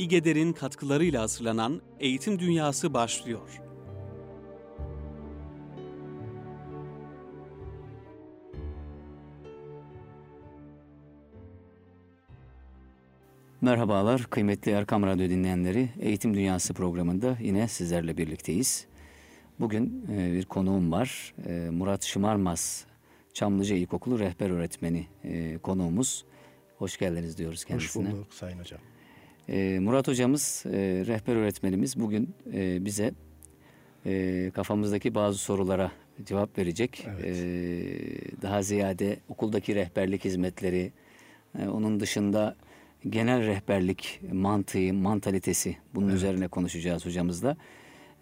İGEDER'in katkılarıyla hazırlanan Eğitim Dünyası başlıyor. Merhabalar kıymetli Erkam Radyo dinleyenleri. Eğitim Dünyası programında yine sizlerle birlikteyiz. Bugün e, bir konuğum var. E, Murat Şımarmaz, Çamlıca İlkokulu rehber öğretmeni e, konuğumuz. Hoş geldiniz diyoruz kendisine. Hoş bulduk Sayın Hocam. Murat Hocamız, rehber öğretmenimiz bugün bize kafamızdaki bazı sorulara cevap verecek. Evet. Daha ziyade okuldaki rehberlik hizmetleri, onun dışında genel rehberlik mantığı, mantalitesi bunun evet. üzerine konuşacağız hocamızla.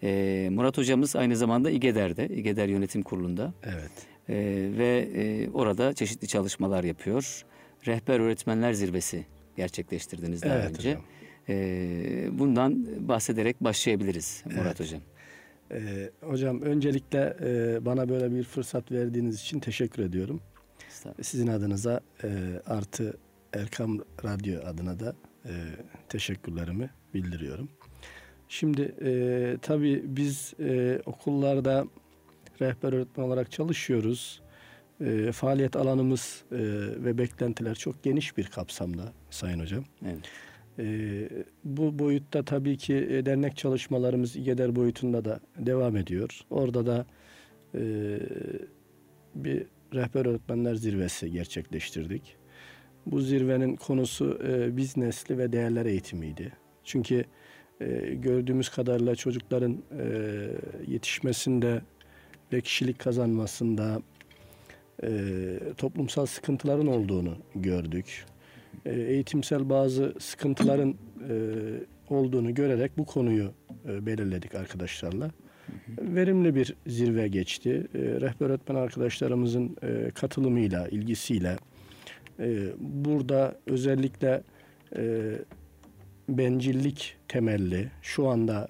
E, Murat hocamız aynı zamanda İGEDER'de, İGEDER Yönetim Kurulu'nda. Evet. E, ve e, orada çeşitli çalışmalar yapıyor. Rehber Öğretmenler Zirvesi gerçekleştirdiniz daha evet, önce. Hocam. E, bundan bahsederek başlayabiliriz Murat evet. hocam. Ee, hocam öncelikle e, bana böyle bir fırsat verdiğiniz için teşekkür ediyorum. Sizin adınıza e, artı Erkam Radyo adına da e, teşekkürlerimi bildiriyorum. Şimdi e, tabii biz e, okullarda rehber öğretmen olarak çalışıyoruz. E, faaliyet alanımız e, ve beklentiler çok geniş bir kapsamda Sayın Hocam. Evet. E, bu boyutta tabii ki e, dernek çalışmalarımız İGEDER boyutunda da devam ediyor. Orada da e, bir rehber öğretmenler zirvesi gerçekleştirdik. Bu zirvenin konusu e, biz nesli ve değerler eğitimiydi. Çünkü gördüğümüz kadarıyla çocukların yetişmesinde ve kişilik kazanmasında toplumsal sıkıntıların olduğunu gördük. E, eğitimsel bazı sıkıntıların e, olduğunu görerek bu konuyu e, belirledik arkadaşlarla. Verimli bir zirve geçti. E, rehber öğretmen arkadaşlarımızın katılımıyla, ilgisiyle burada özellikle bencillik temelli şu anda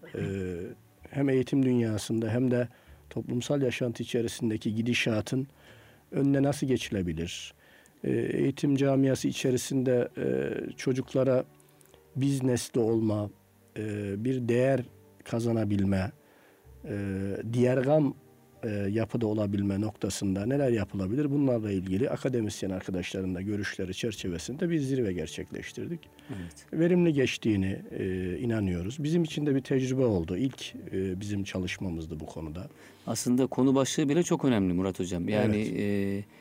hem eğitim dünyasında hem de toplumsal yaşantı içerisindeki gidişatın önüne nasıl geçilebilir? E, eğitim camiası içerisinde e, çocuklara biz nesli olma, e, bir değer kazanabilme, e, diğergam e, yapıda olabilme noktasında neler yapılabilir? Bunlarla ilgili akademisyen arkadaşların da görüşleri çerçevesinde bir zirve gerçekleştirdik. Evet. Verimli geçtiğini e, inanıyoruz. Bizim için de bir tecrübe oldu. İlk e, bizim çalışmamızdı bu konuda. Aslında konu başlığı bile çok önemli Murat Hocam. Yani evet. e,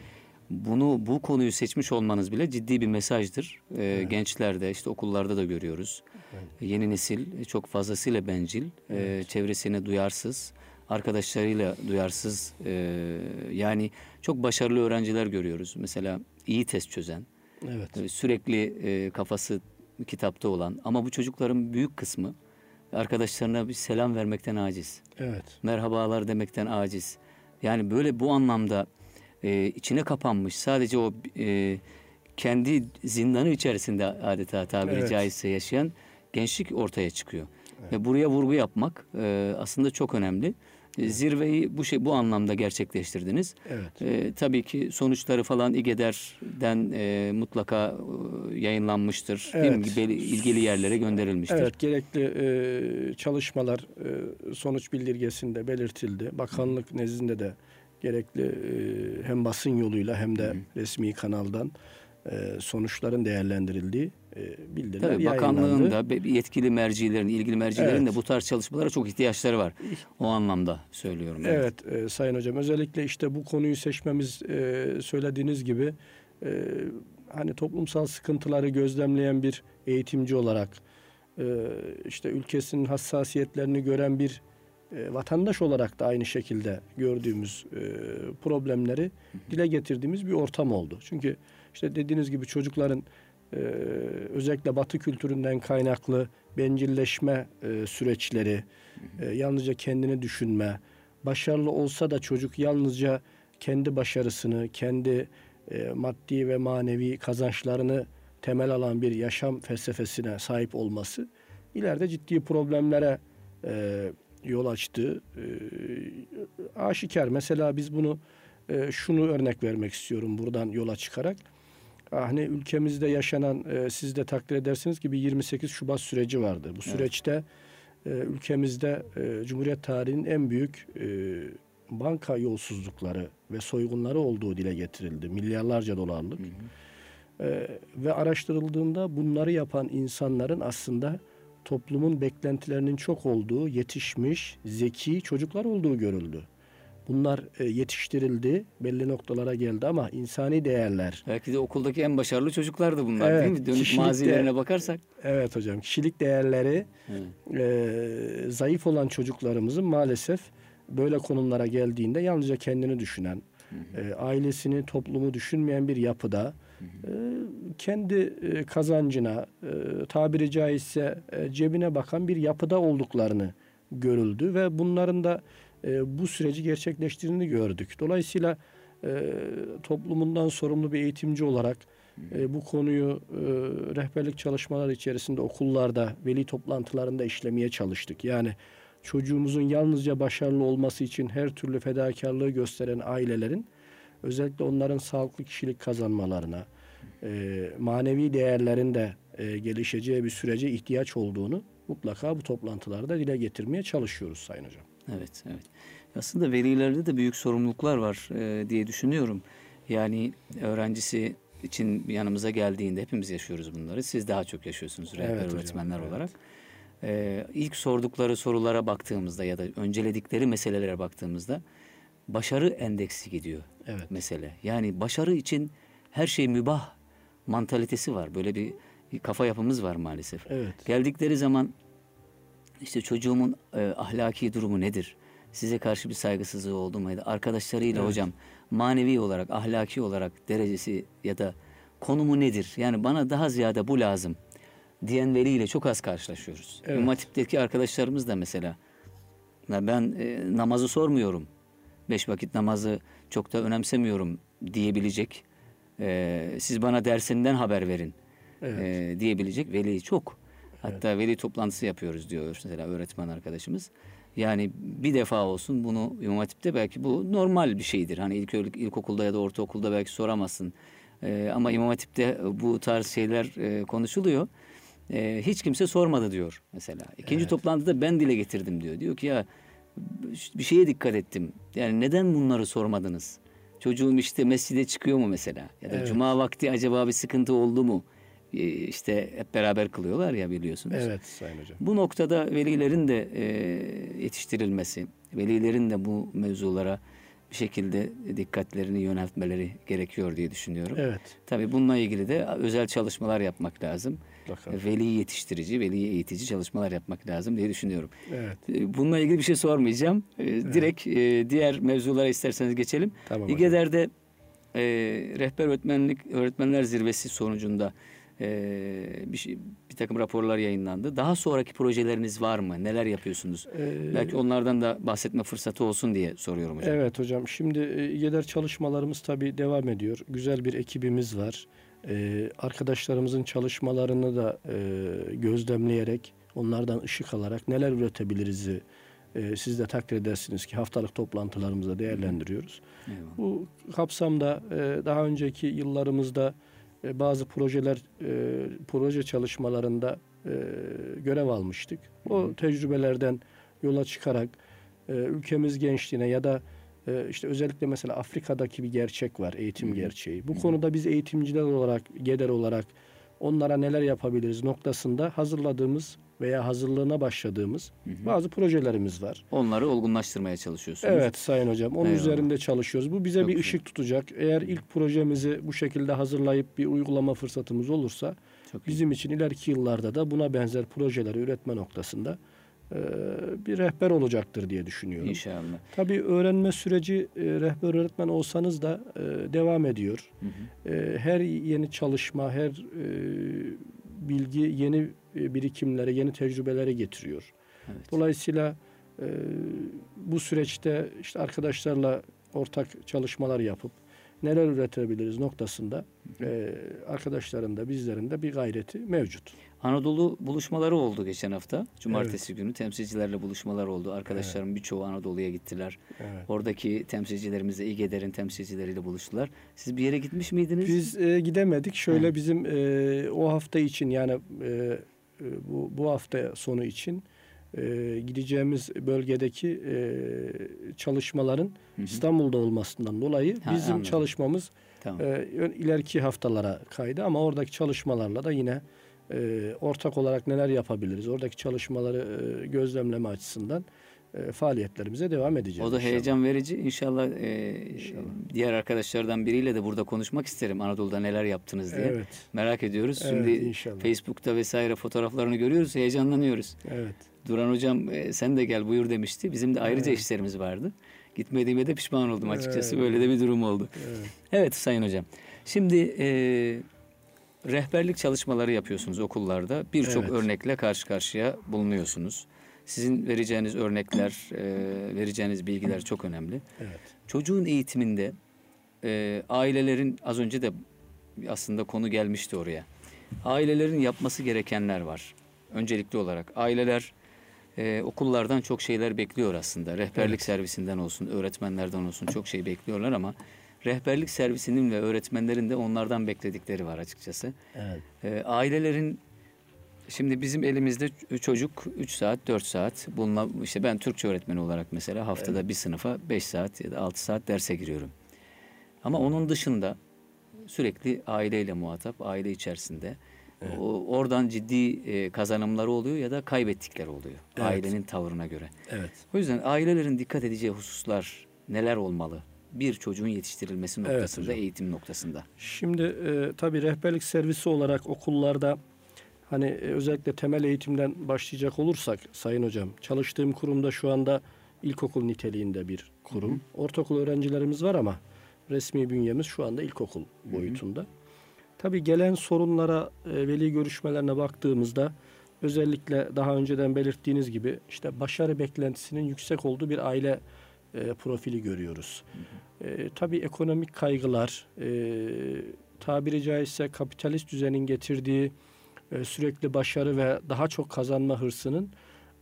bunu bu konuyu seçmiş olmanız bile ciddi bir mesajdır. Ee, evet. Gençlerde işte okullarda da görüyoruz. Evet. Yeni nesil çok fazlasıyla bencil, evet. e, çevresine duyarsız arkadaşlarıyla duyarsız e, yani çok başarılı öğrenciler görüyoruz. Mesela iyi test çözen, evet. E, sürekli e, kafası kitapta olan ama bu çocukların büyük kısmı arkadaşlarına bir selam vermekten aciz. Evet. Merhabalar demekten aciz. Yani böyle bu anlamda e, içine kapanmış sadece o e, kendi zindanı içerisinde adeta tabiri evet. caizse yaşayan gençlik ortaya çıkıyor. Evet. Ve buraya vurgu yapmak e, aslında çok önemli. E, zirveyi bu şey bu anlamda gerçekleştirdiniz. Evet. E, tabii ki sonuçları falan İGEDER'den e, mutlaka e, yayınlanmıştır. Evet. Değil mi? ilgili yerlere gönderilmiştir. Evet, gerekli e, çalışmalar e, sonuç bildirgesinde belirtildi. Bakanlık nezdinde de gerekli e, hem basın yoluyla hem de Hı. resmi kanaldan e, sonuçların değerlendirildiği e, bildiriler Tabii bakanlığın da yetkili mercilerin, ilgili mercilerin evet. de bu tarz çalışmalara çok ihtiyaçları var. O anlamda söylüyorum. Evet, evet e, Sayın Hocam özellikle işte bu konuyu seçmemiz e, söylediğiniz gibi e, hani toplumsal sıkıntıları gözlemleyen bir eğitimci olarak e, işte ülkesinin hassasiyetlerini gören bir e, vatandaş olarak da aynı şekilde gördüğümüz e, problemleri dile getirdiğimiz bir ortam oldu. Çünkü işte dediğiniz gibi çocukların e, özellikle Batı kültüründen kaynaklı bencilleşme süreçleri, yalnızca kendini düşünme, başarılı olsa da çocuk yalnızca kendi başarısını, kendi maddi ve manevi kazançlarını temel alan bir yaşam felsefesine sahip olması ileride ciddi problemlere e, yol açtı. E, aşikar. Mesela biz bunu e, şunu örnek vermek istiyorum buradan yola çıkarak. Hani ülkemizde yaşanan e, siz de takdir edersiniz ki bir 28 Şubat süreci vardı. Bu süreçte e, ülkemizde e, Cumhuriyet tarihinin en büyük e, banka yolsuzlukları ve soygunları olduğu dile getirildi. Milyarlarca dolarlık. E, ve araştırıldığında bunları yapan insanların aslında toplumun beklentilerinin çok olduğu, yetişmiş, zeki çocuklar olduğu görüldü. Bunlar e, yetiştirildi, belli noktalara geldi ama insani değerler, Belki de okuldaki en başarılı çocuklardı bunlar Evet, değil mi? Dönüp mazilerine bakarsak. evet hocam, kişilik değerleri Evet. e, zayıf olan çocuklarımızın maalesef böyle konumlara geldiğinde yalnızca kendini düşünen, e, ailesini, toplumu düşünmeyen bir yapıda e, kendi e, kazancına, e, tabiri caizse e, cebine bakan bir yapıda olduklarını görüldü ve bunların da bu süreci gerçekleştirdiğini gördük. Dolayısıyla toplumundan sorumlu bir eğitimci olarak bu konuyu rehberlik çalışmaları içerisinde okullarda, veli toplantılarında işlemeye çalıştık. Yani çocuğumuzun yalnızca başarılı olması için her türlü fedakarlığı gösteren ailelerin özellikle onların sağlıklı kişilik kazanmalarına, e, manevi değerlerin de e, gelişeceği bir sürece ihtiyaç olduğunu mutlaka bu toplantılarda dile getirmeye çalışıyoruz Sayın Hocam. Evet, evet. Aslında velilerde de büyük sorumluluklar var e, diye düşünüyorum. Yani öğrencisi için yanımıza geldiğinde hepimiz yaşıyoruz bunları. Siz daha çok yaşıyorsunuz rehber Evet hocam, öğretmenler evet. olarak. E, ilk sordukları sorulara baktığımızda ya da önceledikleri meselelere baktığımızda başarı endeksi gidiyor Evet. mesele. Yani başarı için her şey mübah mantalitesi var. Böyle bir kafa yapımız var maalesef. Evet. Geldikleri zaman işte çocuğumun e, ahlaki durumu nedir? Size karşı bir saygısızlığı oldu mu? Ya da arkadaşlarıyla Evet. hocam manevi olarak, ahlaki olarak derecesi ya da konumu nedir? Yani bana daha ziyade bu lazım diyen veliyle çok az karşılaşıyoruz. Evet. İmam Hatip'teki arkadaşlarımız da mesela "Ya ben e, namazı sormuyorum. Beş vakit namazı çok da önemsemiyorum diyebilecek. e, siz bana dersinden haber verin Evet. e, diyebilecek veli çok. Hatta veli toplantısı yapıyoruz diyor mesela öğretmen arkadaşımız. Yani bir defa olsun bunu İmam Hatip'te belki bu normal bir şeydir. Hani ilk ilkokulda ya da ortaokulda belki soramazsın. E, ama İmam Hatip'te bu tarz şeyler e, konuşuluyor. E, hiç kimse sormadı diyor mesela. İkinci toplantıda ben dile getirdim diyor. Diyor ki ya bir şeye dikkat ettim. Yani neden bunları sormadınız? Çocuğum işte mescide çıkıyor mu mesela? Ya da Evet. cuma vakti acaba bir sıkıntı oldu mu? Ee, işte hep beraber kılıyorlar ya biliyorsunuz. Evet Sayın Hocam. Bu noktada velilerin de e, yetiştirilmesi, velilerin de bu mevzulara bir şekilde dikkatlerini yöneltmeleri gerekiyor diye düşünüyorum. Evet. Tabii bununla ilgili de özel çalışmalar yapmak lazım. Mutlaka. Veli yetiştirici, veli eğitici çalışmalar yapmak lazım diye düşünüyorum. Evet. E, Bununla ilgili bir şey sormayacağım. E, Direkt e, diğer mevzulara isterseniz geçelim. Tamam. İGEDER'de e, rehber öğretmenlik öğretmenler zirvesi sonucunda e, bir, şey, bir takım raporlar yayınlandı. Daha sonraki projeleriniz var mı? Neler yapıyorsunuz? Ee, Belki onlardan da bahsetme fırsatı olsun diye soruyorum hocam. Evet hocam. Şimdi e, İGEDER çalışmalarımız tabii devam ediyor. Güzel bir ekibimiz var. Ee, arkadaşlarımızın çalışmalarını da e, gözlemleyerek, onlardan ışık alarak neler üretebiliriz e, siz de takdir edersiniz ki haftalık toplantılarımızda değerlendiriyoruz. Eyvallah. Bu kapsamda e, daha önceki yıllarımızda e, bazı projeler, e, proje çalışmalarında e, görev almıştık. O tecrübelerden yola çıkarak e, ülkemiz gençliğine ya da işte özellikle mesela Afrika'daki bir gerçek var, eğitim gerçeği. Bu konuda biz eğitimciler olarak, GEDER olarak onlara neler yapabiliriz noktasında hazırladığımız veya hazırlığına başladığımız bazı projelerimiz var. Onları olgunlaştırmaya çalışıyorsunuz. Evet Sayın Hocam. Onun Eyvallah. üzerinde çalışıyoruz. Bu bize Çok bir güzel. ışık tutacak. Eğer ilk projemizi bu şekilde hazırlayıp bir uygulama fırsatımız olursa Çok iyi. bizim için ileriki yıllarda da buna benzer projeleri üretme noktasında bir rehber olacaktır diye düşünüyorum. İnşallah. Tabii öğrenme süreci e, rehber öğretmen olsanız da e, devam ediyor. Hı hı. E, her yeni çalışma, her e, bilgi yeni e, birikimlere, yeni tecrübelere getiriyor. Evet. Dolayısıyla e, bu süreçte işte arkadaşlarla ortak çalışmalar yapıp neler üretebiliriz noktasında e, arkadaşların da bizlerin de bir gayreti mevcut. Anadolu buluşmaları oldu geçen hafta. Cumartesi günü temsilcilerle buluşmalar oldu. Arkadaşlarım birçoğu Anadolu'ya gittiler. Evet. Oradaki temsilcilerimiz de İGEDER'in temsilcileriyle buluştular. Siz bir yere gitmiş miydiniz? Biz e, gidemedik. Şöyle Hı. bizim e, o hafta için yani e, e, bu, bu hafta sonu için e, gideceğimiz bölgedeki e, çalışmaların Hı hı. İstanbul'da olmasından dolayı Ha, bizim anladım. çalışmamız Tamam. e, ileriki haftalara kaydı ama oradaki çalışmalarla da yine e, ortak olarak neler yapabiliriz? Oradaki çalışmaları e, gözlemleme açısından e, faaliyetlerimize devam edeceğiz. O da inşallah. heyecan verici. İnşallah, e, İnşallah. diğer arkadaşlardan biriyle de burada konuşmak isterim. Anadolu'da neler yaptınız diye. Evet. Merak ediyoruz. Evet, Şimdi inşallah. Facebook'ta vesaire fotoğraflarını görüyoruz. Heyecanlanıyoruz. Evet. Duran hocam e, sen de gel buyur demişti. Bizim de ayrıca Evet. işlerimiz vardı. Gitmediğime de pişman oldum açıkçası. Evet. Böyle de bir durum oldu. Evet. Evet Sayın Hocam. Şimdi e, rehberlik çalışmaları yapıyorsunuz okullarda. Birçok Evet. örnekle karşı karşıya bulunuyorsunuz. Sizin vereceğiniz örnekler, e, vereceğiniz bilgiler çok önemli. Evet. Çocuğun eğitiminde e, ailelerin az önce de aslında konu gelmişti oraya. Ailelerin yapması gerekenler var. Öncelikli olarak aileler e, okullardan çok şeyler bekliyor aslında. Rehberlik Evet. servisinden olsun, öğretmenlerden olsun çok şey bekliyorlar ama rehberlik servisinin ve öğretmenlerin de onlardan bekledikleri var açıkçası. Evet. E, ailelerin şimdi bizim elimizde çocuk 3 saat 4 saat bununla işte ben Türkçe öğretmeni olarak mesela haftada bir sınıfa 5 saat ya da 6 saat derse giriyorum. Ama onun dışında sürekli aileyle muhatap, aile içerisinde. O, oradan ciddi e, kazanımları oluyor ya da kaybettikleri oluyor. Evet. Ailenin tavrına göre. Evet. O yüzden ailelerin dikkat edeceği hususlar neler olmalı? Bir çocuğun yetiştirilmesi Evet noktasında, hocam. eğitim noktasında. Şimdi e, tabii rehberlik servisi olarak okullarda hani e, özellikle temel eğitimden başlayacak olursak Sayın Hocam çalıştığım kurumda şu anda ilkokul niteliğinde bir kurum. Ortaokul öğrencilerimiz var ama resmi bünyemiz şu anda ilkokul boyutunda. Tabii gelen sorunlara, e, veli görüşmelerine baktığımızda özellikle daha önceden belirttiğiniz gibi işte başarı beklentisinin yüksek olduğu bir aile e, profili görüyoruz. E, tabii ekonomik kaygılar, e, tabiri caizse kapitalist düzenin getirdiği e, sürekli başarı ve daha çok kazanma hırsının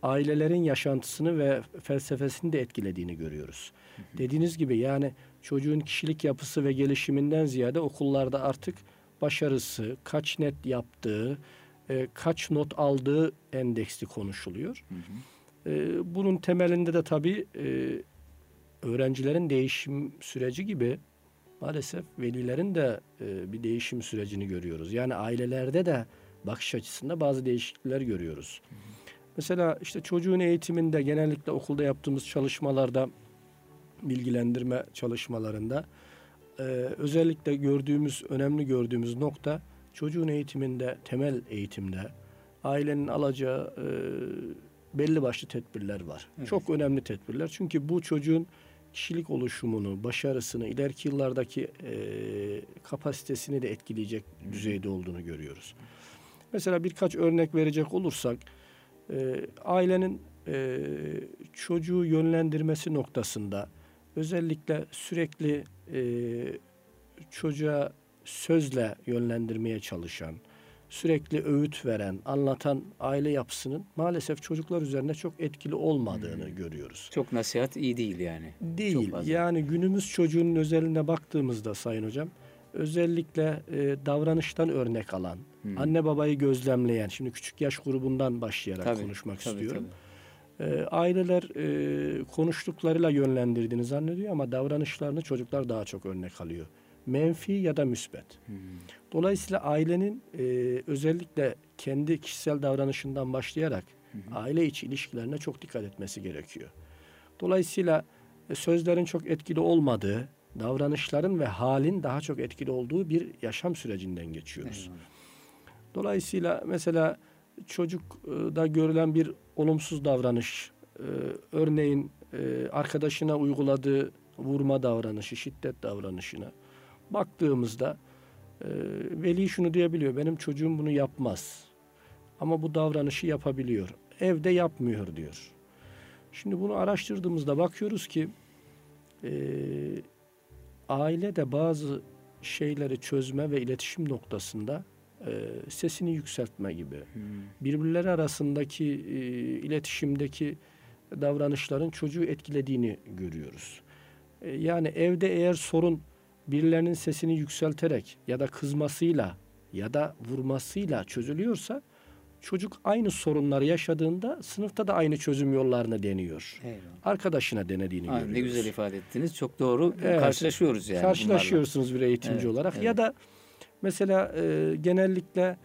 ailelerin yaşantısını ve felsefesini de etkilediğini görüyoruz. Dediğiniz gibi yani çocuğun kişilik yapısı ve gelişiminden ziyade okullarda artık başarısı, kaç net yaptığı, e, kaç not aldığı endeksli konuşuluyor. E, bunun temelinde de tabii e, öğrencilerin değişim süreci gibi maalesef velilerin de e, bir değişim sürecini görüyoruz. Yani ailelerde de bakış açısında bazı değişiklikler görüyoruz. Mesela işte çocuğun eğitiminde genellikle okulda yaptığımız çalışmalarda bilgilendirme çalışmalarında e, özellikle gördüğümüz önemli gördüğümüz nokta çocuğun eğitiminde temel eğitimde ailenin alacağı e, belli başlı tedbirler var. Evet. Çok önemli tedbirler. Çünkü bu çocuğun kişilik oluşumunu, başarısını, ileriki yıllardaki kapasitesini de etkileyecek düzeyde olduğunu görüyoruz. Mesela birkaç örnek verecek olursak, ailenin çocuğu yönlendirmesi noktasında özellikle sürekli çocuğa sözle yönlendirmeye çalışan, sürekli öğüt veren, anlatan aile yapısının maalesef çocuklar üzerinde çok etkili olmadığını görüyoruz. Çok nasihat iyi değil yani. Değil. Yani günümüz çocuğunun özeline baktığımızda Sayın Hocam özellikle e, davranıştan örnek alan, Hmm. anne babayı gözlemleyen, şimdi küçük yaş grubundan başlayarak Tabii, konuşmak tabii, istiyorum. tabii. E, aileler e, konuştuklarıyla yönlendirdiğini zannediyor ama davranışlarını çocuklar daha çok örnek alıyor. Menfi ya da müsbet. Hmm. Dolayısıyla ailenin e, özellikle kendi kişisel davranışından başlayarak aile içi ilişkilerine çok dikkat etmesi gerekiyor. Dolayısıyla e, sözlerin çok etkili olmadığı, davranışların ve halin daha çok etkili olduğu bir yaşam sürecinden geçiyoruz. Eyvallah. Dolayısıyla mesela çocukta görülen bir olumsuz davranış, e, örneğin e, arkadaşına uyguladığı vurma davranışı, şiddet davranışına baktığımızda e, veli şunu diyebiliyor, benim çocuğum bunu yapmaz ama bu davranışı yapabiliyor. Evde yapmıyor diyor. Şimdi bunu araştırdığımızda bakıyoruz ki e, aile de bazı şeyleri çözme ve iletişim noktasında e, sesini yükseltme gibi. Hmm. Birbirleri arasındaki e, iletişimdeki davranışların çocuğu etkilediğini görüyoruz. E, yani evde eğer sorun birilerinin sesini yükselterek ya da kızmasıyla ya da vurmasıyla çözülüyorsa çocuk aynı sorunları yaşadığında sınıfta da aynı çözüm yollarını deniyor. Eyvallah. Arkadaşına denediğini görüyoruz. ne güzel ifade ettiniz. Çok doğru. Evet. Karşılaşıyoruz yani. Karşılaşıyorsunuz bir eğitimci Evet, olarak evet. ya da mesela e, genellikle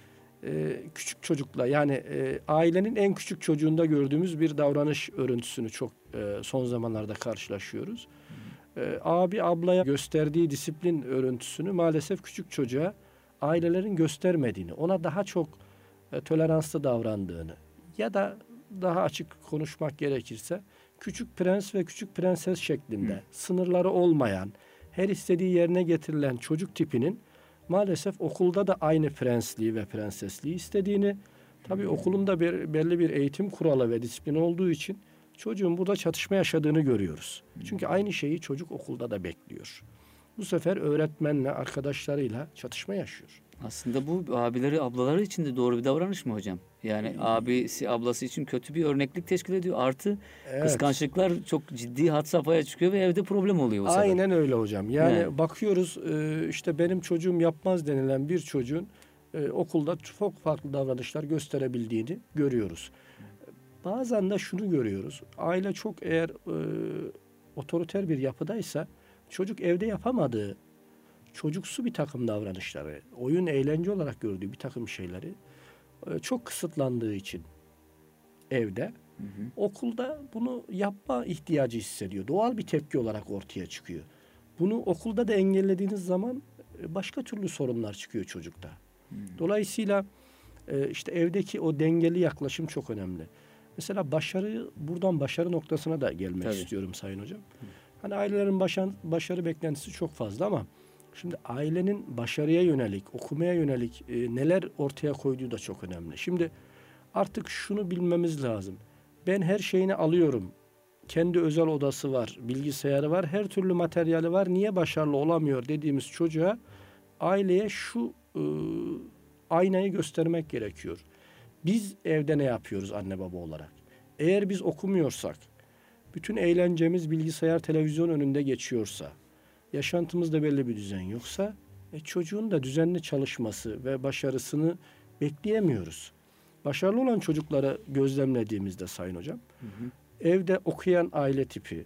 e, küçük çocukla yani e, ailenin en küçük çocuğunda gördüğümüz bir davranış örüntüsünü çok e, son zamanlarda karşılaşıyoruz. E, abi ablaya gösterdiği disiplin örüntüsünü maalesef küçük çocuğa ailelerin göstermediğini, ona daha çok e, toleranslı davrandığını ya da daha açık konuşmak gerekirse küçük prens ve küçük prenses şeklinde sınırları olmayan, her istediği yerine getirilen çocuk tipinin maalesef okulda da aynı prensliği ve prensesliği istediğini, tabii okulunda bir, belli bir eğitim kuralı ve disiplin olduğu için çocuğun burada çatışma yaşadığını görüyoruz. Çünkü aynı şeyi çocuk okulda da bekliyor. Bu sefer öğretmenle, arkadaşlarıyla çatışma yaşıyor. Aslında bu abileri ablaları için de doğru bir davranış mı hocam? Yani abisi ablası için kötü bir örneklik teşkil ediyor. Artı Evet. kıskançlıklar çok ciddi had safhaya çıkıyor ve evde problem oluyor bu sefer. Aynen öyle hocam. Yani Evet. bakıyoruz e, işte benim çocuğum yapmaz denilen bir çocuğun e, okulda çok farklı davranışlar gösterebildiğini görüyoruz. Bazen de şunu görüyoruz. Aile çok eğer e, otoriter bir yapıdaysa çocuk evde yapamadığı çocuksu bir takım davranışları, oyun eğlence olarak gördüğü bir takım şeyleri e, çok kısıtlandığı için evde Hı hı. okulda bunu yapma ihtiyacı hissediyor. Doğal bir tepki olarak ortaya çıkıyor. Bunu okulda da engellediğiniz zaman e, başka türlü sorunlar çıkıyor çocukta. Dolayısıyla e, işte evdeki o dengeli yaklaşım çok önemli. Mesela başarı buradan başarı noktasına da gelmek Tabii. istiyorum Sayın Hocam. Hani ailelerin başan, başarı beklentisi çok fazla ama şimdi ailenin başarıya yönelik, okumaya yönelik e, neler ortaya koyduğu da çok önemli. Şimdi artık şunu bilmemiz lazım. Ben her şeyini alıyorum. Kendi özel odası var, bilgisayarı var, her türlü materyali var. Niye başarılı olamıyor dediğimiz çocuğa aileye şu e, aynayı göstermek gerekiyor. Biz evde ne yapıyoruz anne baba olarak? Eğer biz okumuyorsak, bütün eğlencemiz bilgisayar, televizyon önünde geçiyorsa, yaşantımızda belli bir düzen yoksa, e, çocuğun da düzenli çalışması ve başarısını bekleyemiyoruz. Başarılı olan çocukları gözlemlediğimizde Sayın Hocam, evde okuyan aile tipi,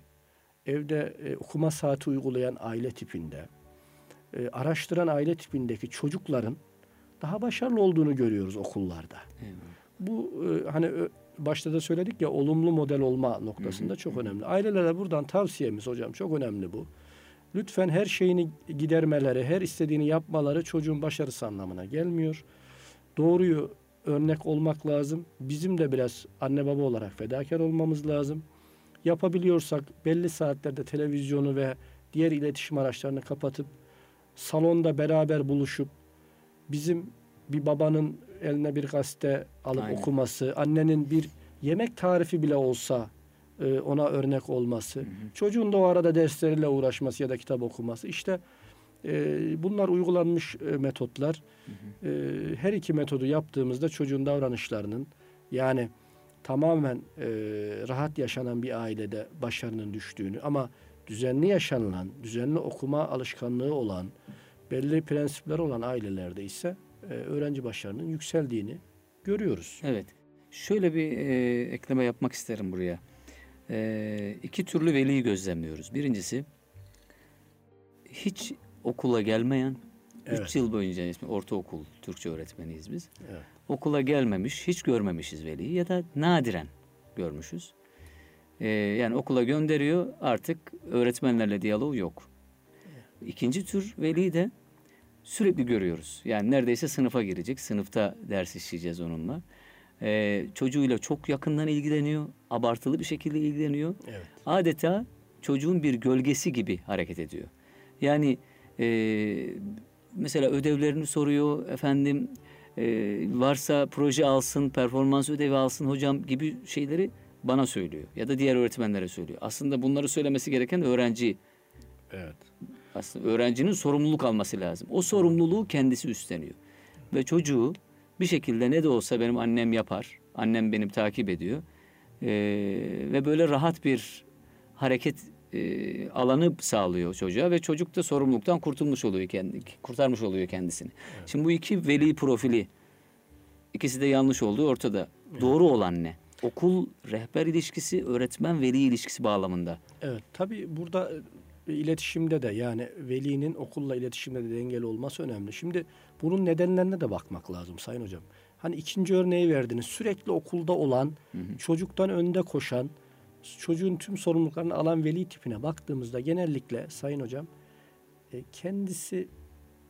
evde e, okuma saati uygulayan aile tipinde, e, araştıran aile tipindeki çocukların daha başarılı olduğunu görüyoruz okullarda. Eyvallah. Bu e, hani başta da söyledik ya olumlu model olma noktasında çok önemli. Ailelere buradan tavsiyemiz hocam çok önemli bu. Lütfen her şeyini gidermeleri, her istediğini yapmaları çocuğun başarısı anlamına gelmiyor. Doğruyu örnek olmak lazım. Bizim de biraz anne baba olarak fedakar olmamız lazım. Yapabiliyorsak belli saatlerde televizyonu ve diğer iletişim araçlarını kapatıp salonda beraber buluşup bizim bir babanın eline bir gazete alıp Aynen. okuması, annenin bir yemek tarifi bile olsa e, ona örnek olması, çocuğun da o arada dersleriyle uğraşması ya da kitap okuması. İşte e, bunlar uygulanmış e, metotlar. E, her iki metodu yaptığımızda çocuğun davranışlarının yani tamamen e, rahat yaşanan bir ailede başarının düştüğünü ama düzenli yaşanılan, düzenli okuma alışkanlığı olan, belli prensipler olan ailelerde ise e, öğrenci başarının yükseldiğini görüyoruz. Evet. Şöyle bir e, ekleme yapmak isterim buraya. E, iki türlü veliyi gözlemliyoruz. Birincisi hiç okula gelmeyen, Evet. 3 yıl boyunca ismi ortaokul Türkçe öğretmeniyiz biz. Evet. Okula gelmemiş, hiç görmemişiz veliyi ya da nadiren görmüşüz. E, yani okula gönderiyor artık öğretmenlerle diyaloğu yok. İkinci tür veli de sürekli görüyoruz. Yani neredeyse sınıfa girecek. Sınıfta ders işleyeceğiz onunla. Ee, çocuğuyla çok yakından ilgileniyor. Abartılı bir şekilde ilgileniyor. Evet. Adeta çocuğun bir gölgesi gibi hareket ediyor. Yani e, mesela ödevlerini soruyor. Efendim e, varsa proje alsın, performans ödevi alsın hocam gibi şeyleri bana söylüyor. Ya da diğer öğretmenlere söylüyor. Aslında bunları söylemesi gereken öğrenci Evet. Aslında öğrencinin sorumluluk alması lazım. O sorumluluğu kendisi üstleniyor. Ve çocuğu bir şekilde ne de olsa benim annem yapar. Annem benim takip ediyor. Ee, ve böyle rahat bir hareket e, alanı sağlıyor çocuğa ve çocuk da sorumluluktan kurtulmuş oluyor kendi kurtarmış oluyor kendisini. Şimdi bu iki veli profili ikisi de yanlış olduğu ortada. Doğru olan ne? Okul rehber ilişkisi, öğretmen veli ilişkisi bağlamında. Evet tabii burada iletişimde de yani velinin okulla iletişimde de dengeli olması önemli. Şimdi bunun nedenlerine de bakmak lazım Sayın Hocam. Hani ikinci örneği verdiniz. Sürekli okulda olan, çocuktan önde koşan, çocuğun tüm sorumluluklarını alan veli tipine baktığımızda genellikle Sayın Hocam e, kendisi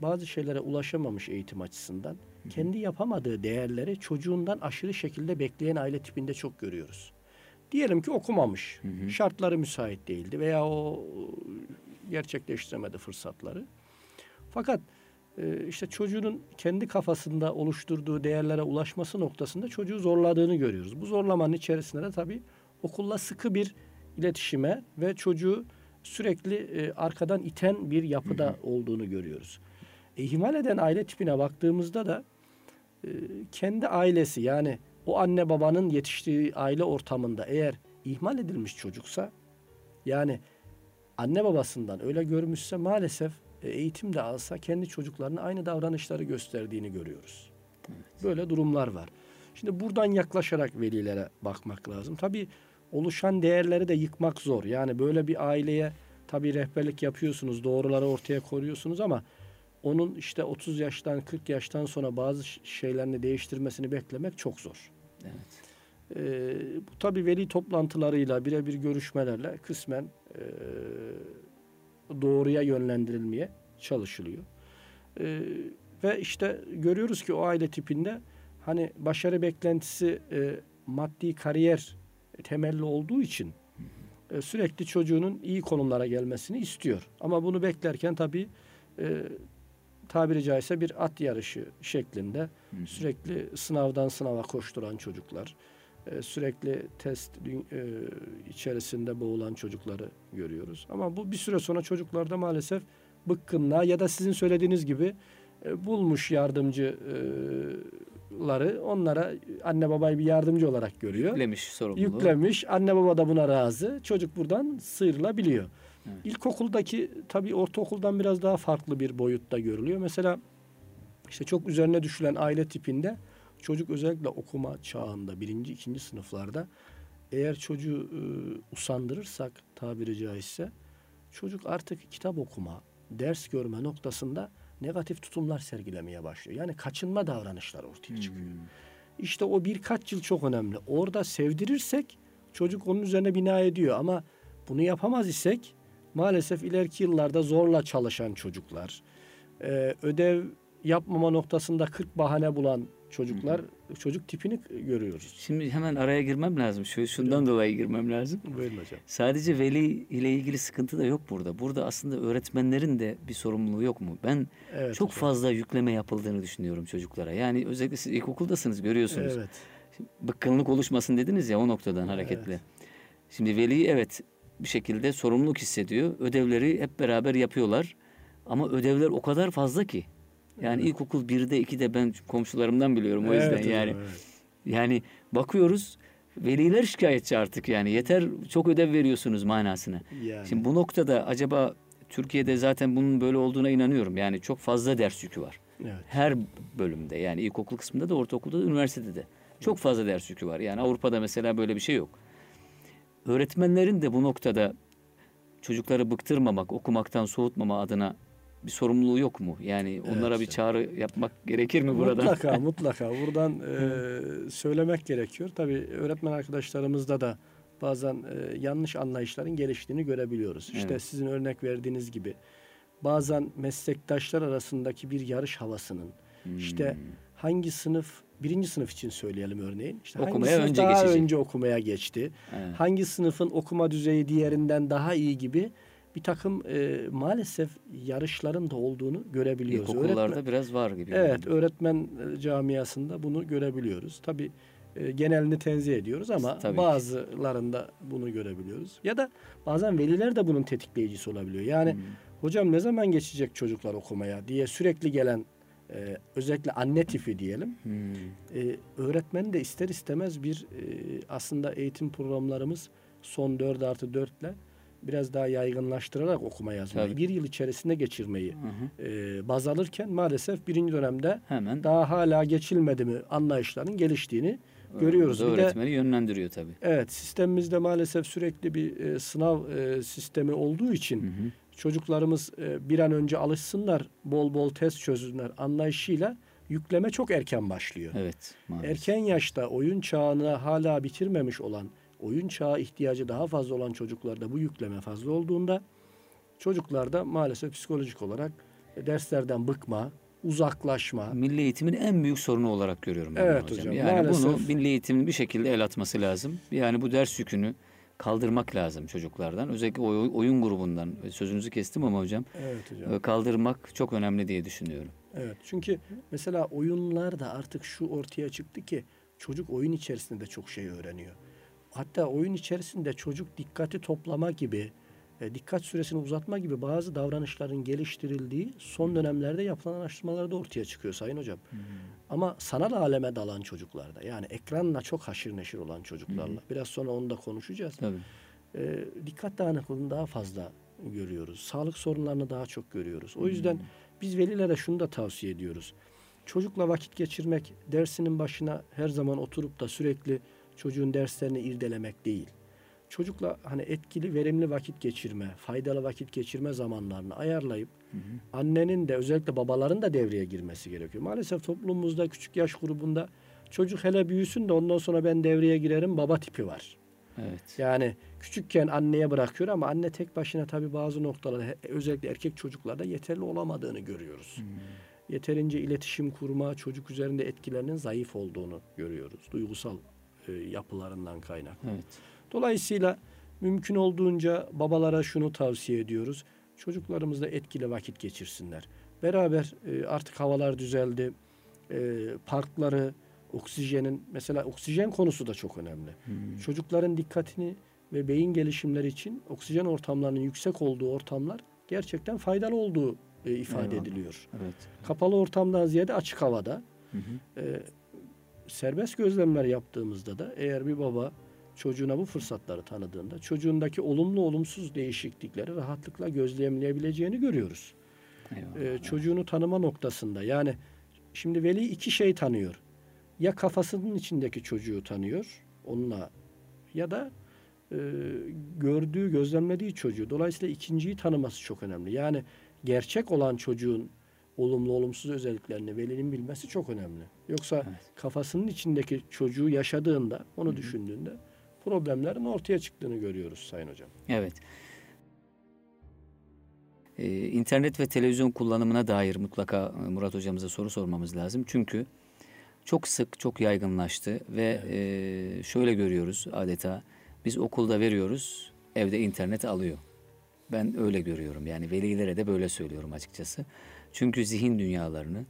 bazı şeylere ulaşamamış eğitim açısından kendi yapamadığı değerleri çocuğundan aşırı şekilde bekleyen aile tipinde çok görüyoruz. Diyelim ki okumamış, şartları müsait değildi veya o gerçekleştiremedi fırsatları. Fakat e, işte çocuğun kendi kafasında oluşturduğu değerlere ulaşması noktasında çocuğu zorladığını görüyoruz. Bu zorlamanın içerisinde de tabii okulla sıkı bir iletişime ve çocuğu sürekli e, arkadan iten bir yapıda olduğunu görüyoruz. E, ihmal eden aile tipine baktığımızda da e, kendi ailesi yani o anne babanın yetiştiği aile ortamında eğer ihmal edilmiş çocuksa yani anne babasından öyle görmüşse maalesef e, eğitim de alsa kendi çocuklarına aynı davranışları gösterdiğini görüyoruz. Böyle durumlar var. Şimdi buradan yaklaşarak velilere bakmak lazım. Tabii oluşan değerleri de yıkmak zor. Yani böyle bir aileye tabii rehberlik yapıyorsunuz, doğruları ortaya koyuyorsunuz ama onun işte 30 yaştan 40 yaştan sonra bazı şeylerini değiştirmesini beklemek çok zor. Evet. Ee, bu tabii veli toplantılarıyla, birebir görüşmelerle kısmen e, doğruya yönlendirilmeye çalışılıyor. Ee, ve işte görüyoruz ki o aile tipinde hani başarı beklentisi e, maddi kariyer temelli olduğu için e, sürekli çocuğunun iyi konumlara gelmesini istiyor. Ama bunu beklerken tabii e, tabiri caizse bir at yarışı şeklinde sürekli sınavdan sınava koşturan çocuklar, e, sürekli test e, içerisinde boğulan çocukları görüyoruz. Ama bu bir süre sonra çocuklarda maalesef bıkkınlığa ya da sizin söylediğiniz gibi e, bulmuş yardımcıları onlara anne babayı bir yardımcı olarak görüyor. Yüklemiş sorumluluğu. Yüklemiş. Anne baba da buna razı. Çocuk buradan sıyrılabiliyor. Evet. İlkokuldaki tabii ortaokuldan biraz daha farklı bir boyutta görülüyor. Mesela işte çok üzerine düşülen aile tipinde çocuk özellikle okuma çağında birinci, ikinci sınıflarda eğer çocuğu e, usandırırsak tabiri caizse çocuk artık kitap okuma, ders görme noktasında negatif tutumlar sergilemeye başlıyor. Yani kaçınma davranışlar ortaya çıkıyor. İşte o birkaç yıl çok önemli. Orada sevdirirsek çocuk onun üzerine bina ediyor ama bunu yapamaz isek maalesef ileriki yıllarda zorla çalışan çocuklar, e, ödev yapmama noktasında 40 bahane bulan çocuklar, çocuk tipini görüyoruz. Şimdi hemen araya girmem lazım. Şu şundan dolayı girmem lazım. Buyurun hocam. Sadece veli ile ilgili sıkıntı da yok burada. Burada aslında öğretmenlerin de bir sorumluluğu yok mu? Ben Evet çok hocam. fazla yükleme yapıldığını düşünüyorum çocuklara. Yani özellikle siz ilkokuldasınız görüyorsunuz. Evet. Bıkkınlık oluşmasın dediniz ya o noktadan hareketle. Şimdi veli evet bir şekilde sorumluluk hissediyor. Ödevleri hep beraber yapıyorlar. Ama ödevler o kadar fazla ki. Yani ilkokul 1'de 2'de ben komşularımdan biliyorum o yüzden Evet hocam, yani. evet. Yani bakıyoruz veliler şikayetçi artık yani yeter çok ödev veriyorsunuz manasına. Yani. Şimdi bu noktada acaba Türkiye'de zaten bunun böyle olduğuna inanıyorum. Yani çok fazla ders yükü var. evet. Her bölümde yani ilkokul kısmında da ortaokulda da üniversitede de. Çok fazla ders yükü var. Yani Avrupa'da mesela böyle bir şey yok. Öğretmenlerin de bu noktada çocukları bıktırmamak, okumaktan soğutmama adına bir sorumluluğu yok mu? Yani onlara bir evet. çağrı yapmak gerekir mi burada? Mutlaka mutlaka buradan e, söylemek gerekiyor. Tabii öğretmen arkadaşlarımızda da bazen e, yanlış anlayışların geliştiğini görebiliyoruz. İşte Evet. sizin örnek verdiğiniz gibi bazen meslektaşlar arasındaki bir yarış havasının Hmm. işte hangi sınıf birinci sınıf için söyleyelim örneğin. İşte hangi Okumaya sınıf önce daha geçecek. önce okumaya geçti. Evet. Hangi sınıfın okuma düzeyi diğerinden daha iyi gibi bir takım e, maalesef yarışların da olduğunu görebiliyoruz. İlkokullarda Öğretmen- biraz var gibi. Evet, öğretmen e, camiasında bunu görebiliyoruz. Tabii e, genelini tenzih ediyoruz ama Tabii ki. bazılarında bunu görebiliyoruz. Ya da bazen veliler de bunun tetikleyicisi olabiliyor. Yani Hmm. hocam ne zaman geçecek çocuklar okumaya diye sürekli gelen e, özellikle anne tipi diyelim. Hmm. E, öğretmen de ister istemez bir e, aslında eğitim programlarımız son 4 artı 4 ile biraz daha yaygınlaştırarak okuma yazmayı Tabii. bir yıl içerisinde geçirmeyi Hı hı. e, baz alırken maalesef birinci dönemde Hemen daha hala geçilmedi mi anlayışların geliştiğini görüyoruz. Bu da Bir de- öğretmeni yönlendiriyor tabii. Evet sistemimizde maalesef sürekli bir e, sınav e, sistemi olduğu için Hı hı. Çocuklarımız e, bir an önce alışsınlar, bol bol test çözsünler anlayışıyla yükleme çok erken başlıyor. Evet. Maalesef. Erken yaşta oyun çağını hala bitirmemiş olan, oyun çağı ihtiyacı daha fazla olan çocuklarda bu yükleme fazla olduğunda çocuklarda maalesef psikolojik olarak e, derslerden bıkma, uzaklaşma, Milli eğitimin en büyük sorunu olarak görüyorum ben Evet bunu hocam. hocam, Yani bunu maalesef. milli eğitimin bir şekilde el atması lazım. Yani bu ders yükünü kaldırmak lazım çocuklardan. Özellikle oy- oyun grubundan. Sözünüzü kestim ama hocam. Evet hocam. e, Kaldırmak çok önemli diye düşünüyorum. Evet. Çünkü mesela oyunlarda artık şu ortaya çıktı ki çocuk oyun içerisinde de çok şey öğreniyor. Hatta oyun içerisinde çocuk dikkati toplama gibi, e, dikkat süresini uzatma gibi bazı davranışların geliştirildiği son dönemlerde yapılan araştırmalarda ortaya çıkıyor Sayın Hocam. Ama sanal aleme dalan çocuklarda yani ekranla çok haşır neşir olan çocuklarla biraz sonra onu da konuşacağız. Tabii. E, dikkat dağınıklığını daha fazla görüyoruz. Sağlık sorunlarını daha çok görüyoruz. O yüzden biz velilere şunu da tavsiye ediyoruz. Çocukla vakit geçirmek dersinin başına her zaman oturup da sürekli çocuğun derslerini irdelemek değil. Çocukla hani etkili, verimli vakit geçirme, faydalı vakit geçirme zamanlarını ayarlayıp annenin de özellikle babaların da devreye girmesi gerekiyor. Maalesef toplumumuzda küçük yaş grubunda çocuk hele büyüsün de ondan sonra ben devreye girerim baba tipi var. Evet. Yani küçükken anneye bırakıyor ama anne tek başına tabii bazı noktalarda özellikle erkek çocuklarda yeterli olamadığını görüyoruz. Yeterince iletişim kurma, çocuk üzerinde etkilerinin zayıf olduğunu görüyoruz. Duygusal e, yapılarından kaynaklı. Evet. Dolayısıyla mümkün olduğunca babalara şunu tavsiye ediyoruz. Çocuklarımızla etkili vakit geçirsinler. Beraber e, artık havalar düzeldi. E, parkları, oksijenin mesela oksijen konusu da çok önemli. Çocukların dikkatini ve beyin gelişimleri için oksijen ortamlarının yüksek olduğu ortamlar gerçekten faydalı olduğu e, ifade Eyvallah. ediliyor. Evet. Kapalı ortamdan ziyade açık havada Hı hı. e, serbest gözlemler yaptığımızda da eğer bir baba çocuğuna bu fırsatları tanıdığında çocuğundaki olumlu olumsuz değişiklikleri rahatlıkla gözlemleyebileceğini görüyoruz. Eyvallah. E, çocuğunu tanıma noktasında yani şimdi veli iki şey tanıyor. Ya kafasının içindeki çocuğu tanıyor onunla ya da e, gördüğü, gözlemlediği çocuğu. Dolayısıyla ikinciyi tanıması çok önemli. Yani gerçek olan çocuğun olumlu olumsuz özelliklerini velinin bilmesi çok önemli. Yoksa Evet. kafasının içindeki çocuğu yaşadığında, onu düşündüğünde problemlerin ortaya çıktığını görüyoruz Sayın Hocam. Evet. Ee, internet ve televizyon kullanımına dair mutlaka e, Murat hocamıza soru sormamız lazım. Çünkü çok sık, çok yaygınlaştı ve e, şöyle görüyoruz adeta biz okulda veriyoruz, evde internet alıyor. Ben öyle görüyorum. Yani velilere de böyle söylüyorum açıkçası. Çünkü zihin dünyalarını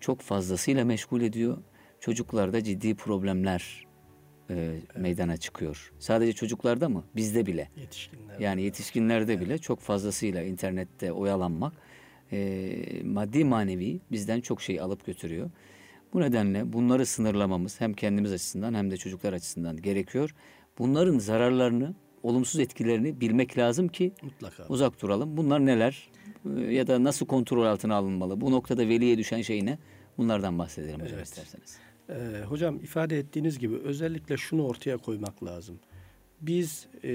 çok fazlasıyla meşgul ediyor. Çocuklarda ciddi problemler e, meydana çıkıyor. Sadece çocuklarda mı? Bizde bile. Yetişkinler. Yani yetişkinlerde bile çok fazlasıyla internette oyalanmak e, maddi manevi bizden çok şey alıp götürüyor. Bu nedenle bunları sınırlamamız hem kendimiz açısından hem de çocuklar açısından gerekiyor. Bunların zararlarını, olumsuz etkilerini bilmek lazım ki Mutlaka. uzak duralım. Bunlar neler E, ya da nasıl kontrol altına alınmalı? Bu noktada veliye düşen şey ne? Bunlardan bahsedelim hocam Evet. isterseniz. Ee, hocam ifade ettiğiniz gibi özellikle şunu ortaya koymak lazım. Biz e,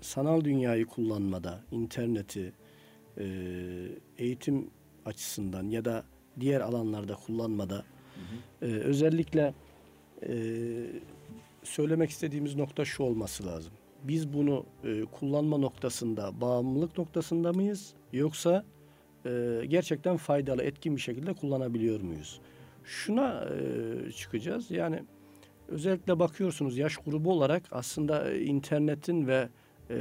sanal dünyayı kullanmada, interneti e, eğitim açısından ya da diğer alanlarda kullanmada e, özellikle e, söylemek istediğimiz nokta şu olması lazım. Biz bunu e, kullanma noktasında, bağımlılık noktasında mıyız? Yoksa e, gerçekten faydalı, etkin bir şekilde kullanabiliyor muyuz? Şuna e, çıkacağız. Yani özellikle bakıyorsunuz yaş grubu olarak aslında internetin ve e,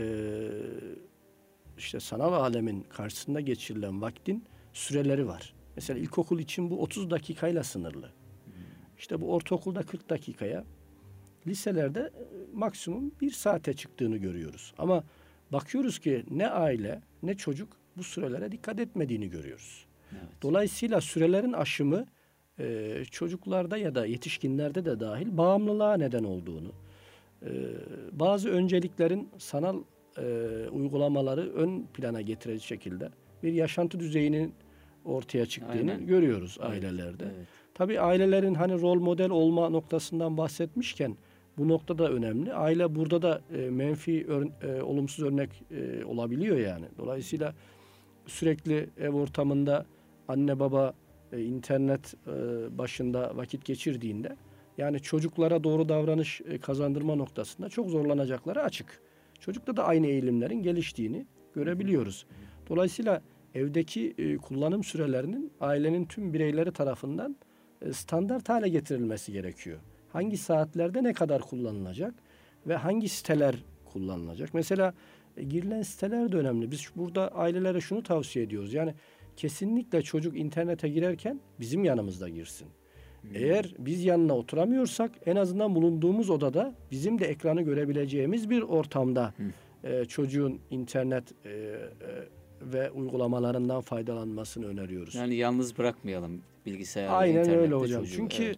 işte sanal alemin karşısında geçirilen vaktin süreleri var. Mesela ilkokul için bu 30 dakikayla sınırlı. İşte bu ortaokulda 40 dakikaya, liselerde maksimum bir saate çıktığını görüyoruz. Ama bakıyoruz ki ne aile ne çocuk bu sürelere dikkat etmediğini görüyoruz. Evet. Dolayısıyla sürelerin aşımı e, çocuklarda ya da yetişkinlerde de dahil bağımlılığa neden olduğunu, e, bazı önceliklerin sanal e, uygulamaları ön plana getirecek şekilde bir yaşantı düzeyinin ortaya çıktığını Aynen. görüyoruz Evet, ailelerde. Evet. Tabii ailelerin hani rol model olma noktasından bahsetmişken bu nokta da önemli. Aile burada da e, menfi, ör- e, olumsuz örnek e, olabiliyor yani. Dolayısıyla sürekli ev ortamında anne baba e, internet e, başında vakit geçirdiğinde yani çocuklara doğru davranış e, kazandırma noktasında çok zorlanacakları açık. Çocukta da aynı eğilimlerin geliştiğini görebiliyoruz. Dolayısıyla evdeki e, kullanım sürelerinin ailenin tüm bireyleri tarafından e, standart hale getirilmesi gerekiyor. Hangi saatlerde ne kadar kullanılacak ve hangi siteler kullanılacak? Mesela e, girilen siteler de önemli. Biz burada ailelere şunu tavsiye ediyoruz. Yani kesinlikle çocuk internete girerken bizim yanımızda girsin. Eğer biz yanına oturamıyorsak en azından bulunduğumuz odada bizim de ekranı görebileceğimiz bir ortamda e, çocuğun internet e, e, ve uygulamalarından faydalanmasını öneriyoruz. Yani yalnız bırakmayalım bilgisayarda, Aynen öyle hocam. çocuğu. Çünkü Evet.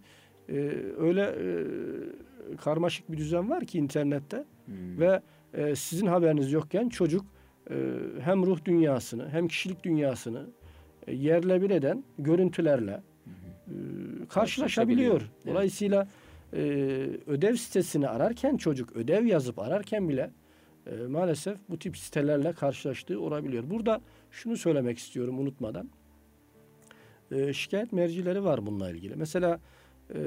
e, öyle e, karmaşık bir düzen var ki internette Hmm. ve e, sizin haberiniz yokken çocuk e, hem ruh dünyasını hem kişilik dünyasını yerle bir eden görüntülerle e, karşılaşabiliyor. Dolayısıyla e, ödev sitesini ararken çocuk ödev yazıp ararken bile e, maalesef bu tip sitelerle karşılaştığı olabiliyor. Burada şunu söylemek istiyorum unutmadan. E, şikayet mercileri var bununla ilgili. Mesela e,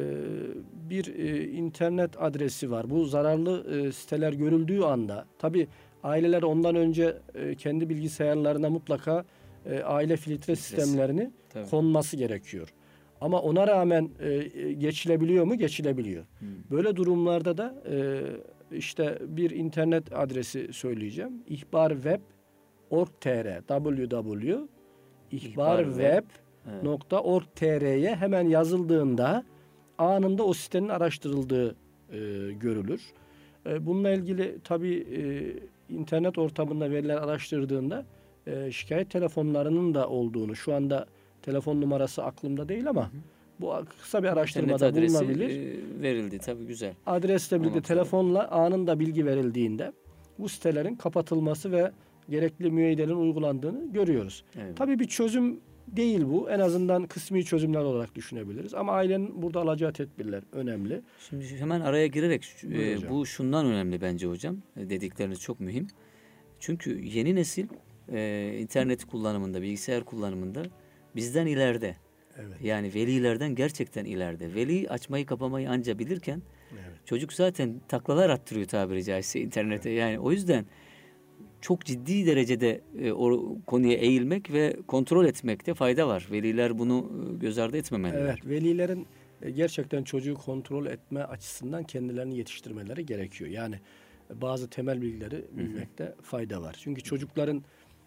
bir e, internet adresi var. Bu zararlı e, siteler görüldüğü anda tabi aileler ondan önce e, kendi bilgisayarlarına mutlaka e, aile filtre sistemlerini Tabii. konması gerekiyor. Ama ona rağmen e, geçilebiliyor mu? Geçilebiliyor. Hmm. Böyle durumlarda da e, işte bir internet adresi söyleyeceğim. ihbarweb.org.tr www ihbarweb.org.tr'ye hemen yazıldığında anında o sitenin araştırıldığı e, görülür. E, bununla ilgili tabii e, internet ortamında veriler araştırdığında e, şikayet telefonlarının da olduğunu şu anda telefon numarası aklımda değil ama bu kısa bir İnternet araştırmada adresi bulunabilir. e, verildi tabii güzel. Adresle birlikte Anladım. telefonla anında bilgi verildiğinde bu sitelerin kapatılması ve gerekli müeyyidelerin uygulandığını görüyoruz. Evet. Tabii bir çözüm değil bu. En azından kısmi çözümler olarak düşünebiliriz. Ama ailenin burada alacağı tedbirler önemli. Şimdi hemen araya girerek e, hocam. bu şundan önemli bence hocam. E, dedikleriniz çok mühim. Çünkü yeni nesil e, internet kullanımında, bilgisayar kullanımında bizden ileride. Evet. Yani velilerden gerçekten ileride. Veli açmayı kapamayı anca bilirken Evet. çocuk zaten taklalar attırıyor tabiri caizse internete. Yani o yüzden çok ciddi derecede e, o konuya eğilmek ve kontrol etmekte fayda var. Veliler bunu e, göz ardı etmemeliler. Evet, velilerin e, gerçekten çocuğu kontrol etme açısından kendilerini yetiştirmeleri gerekiyor. Yani bazı temel bilgileri bilmekte fayda var. Çünkü çocukların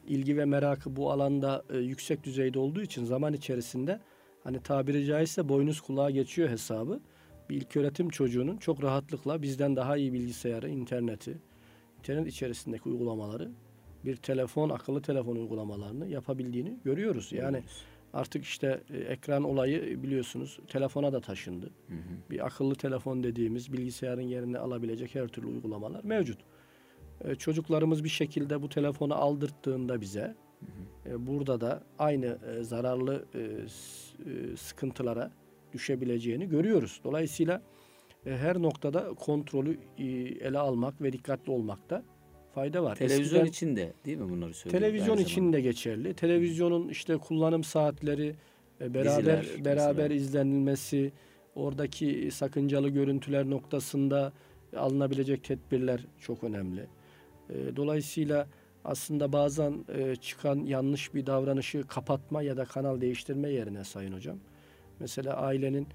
ilgi ve merakı bu alanda e, yüksek düzeyde olduğu için zaman içerisinde hani tabiri caizse boynuz kulağa geçiyor hesabı. Bir ilköğretim çocuğunun çok rahatlıkla bizden daha iyi bilgisayarı, interneti, internet içerisindeki uygulamaları, bir telefon, akıllı telefon uygulamalarını yapabildiğini görüyoruz. Yani Artık işte e, ekran olayı biliyorsunuz telefona da taşındı. Hı hı. Bir akıllı telefon dediğimiz bilgisayarın yerini alabilecek her türlü uygulamalar mevcut. E, çocuklarımız bir şekilde bu telefonu aldırttığında bize e, burada da aynı e, zararlı e, e, sıkıntılara düşebileceğini görüyoruz. Dolayısıyla e, her noktada kontrolü e, ele almak ve dikkatli olmakta fayda var. Televizyon Eskiden- için de değil mi bunları söylüyor? Televizyon için zamanda? de geçerli. Televizyonun işte kullanım saatleri e, beraber Diziler beraber mesela. izlenilmesi, oradaki sakıncalı görüntüler noktasında alınabilecek tedbirler çok önemli. E, Dolayısıyla aslında bazen e, çıkan yanlış bir davranışı kapatma ya da kanal değiştirme yerine sayın hocam. Mesela ailenin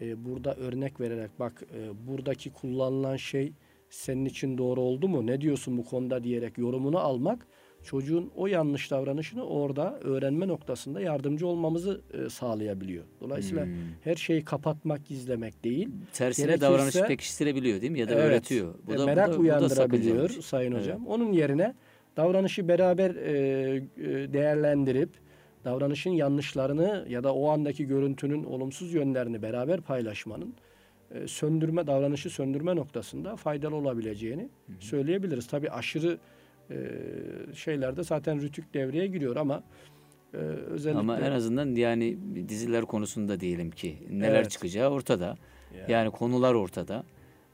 e, burada örnek vererek bak e, buradaki kullanılan şey senin için doğru oldu mu? Ne diyorsun bu konuda diyerek yorumunu almak çocuğun o yanlış davranışını orada öğrenme noktasında yardımcı olmamızı e, sağlayabiliyor. Dolayısıyla Hmm. her şeyi kapatmak, gizlemek değil. Tersine Gerekirse- davranışı pekiştirebiliyor değil mi? Ya da Evet, öğretiyor. e, da- merak da- da uyandırabiliyor sakıncalı. Sayın Evet. Hocam. Onun yerine davranışı beraber e, e, değerlendirip davranışın yanlışlarını ya da o andaki görüntünün olumsuz yönlerini beraber paylaşmanın e, söndürme davranışı söndürme noktasında faydalı olabileceğini söyleyebiliriz. Tabii aşırı e, şeylerde zaten rütük devreye giriyor ama e, özellikle Ama en azından yani diziler konusunda diyelim ki neler Evet. çıkacağı ortada. Yani. Yani konular ortada.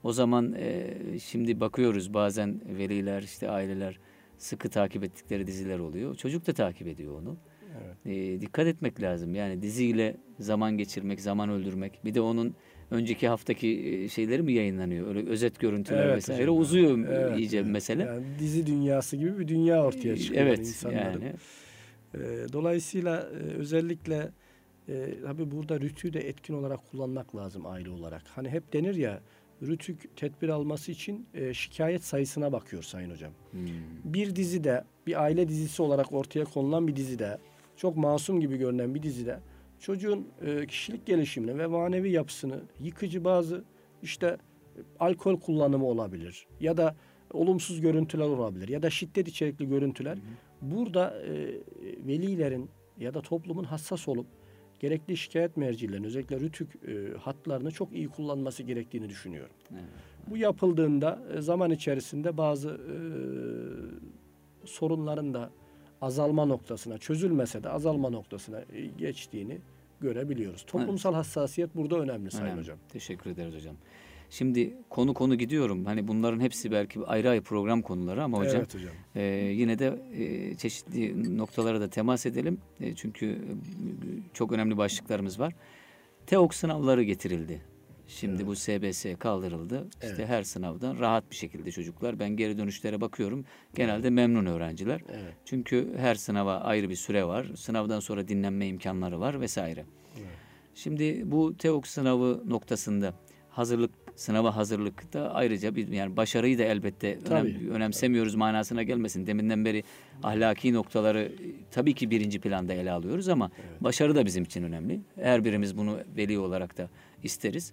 O zaman e, şimdi bakıyoruz bazen veliler işte aileler sıkı takip ettikleri diziler oluyor. Çocuk da takip ediyor onu. Evet. E, dikkat etmek lazım. Yani diziyle zaman geçirmek, zaman öldürmek. Bir de onun önceki haftaki e, şeyleri mi yayınlanıyor? Öyle özet görüntüler Evet vesaire hocam. uzuyor Evet, iyice evet. mesele. Yani dizi dünyası gibi bir dünya ortaya çıkıyor evet insanların. yani. Ee, Dolayısıyla e, özellikle e, tabii burada rütüyü de etkin olarak kullanmak lazım aile olarak. Hani hep denir ya rütük tedbir alması için e, şikayet sayısına bakıyor Sayın Hocam. Hmm. Bir dizide bir aile dizisi olarak ortaya konulan bir dizide çok masum gibi görünen bir dizide çocuğun e, kişilik gelişimini ve manevi yapısını yıkıcı bazı işte alkol kullanımı olabilir ya da olumsuz görüntüler olabilir ya da şiddet içerikli görüntüler. Burada e, velilerin ya da toplumun hassas olup gerekli şikayet mercilerinin özellikle rütük e, hatlarını çok iyi kullanması gerektiğini düşünüyorum. Evet. Bu yapıldığında e, zaman içerisinde bazı e, sorunların da azalma noktasına, çözülmese de azalma noktasına e, geçtiğini görebiliyoruz. Toplumsal hassasiyet burada önemli Sayın Önemli. Hocam. Teşekkür ederiz hocam. Şimdi konu konu gidiyorum. Hani bunların hepsi belki ayrı ayrı program konuları ama hocam Evet hocam. e, yine de e, çeşitli noktalara da temas edelim. E, çünkü e, çok önemli başlıklarımız var. TEOK sınavları getirildi. Şimdi bu SBS kaldırıldı. İşte Evet. her sınavdan rahat bir şekilde çocuklar. Ben geri dönüşlere bakıyorum. Genelde memnun öğrenciler. Evet. Çünkü her sınava ayrı bir süre var. Sınavdan sonra dinlenme imkanları var vesaire. Evet. Şimdi bu TEOK sınavı noktasında hazırlık sınava hazırlıkta ayrıca bir yani başarıyı da elbette önem- Tabii. önemsemiyoruz manasına gelmesin. Deminden beri ahlaki noktaları e, tabii ki birinci planda ele alıyoruz ama başarı da bizim için önemli. Her birimiz bunu veli olarak da isteriz.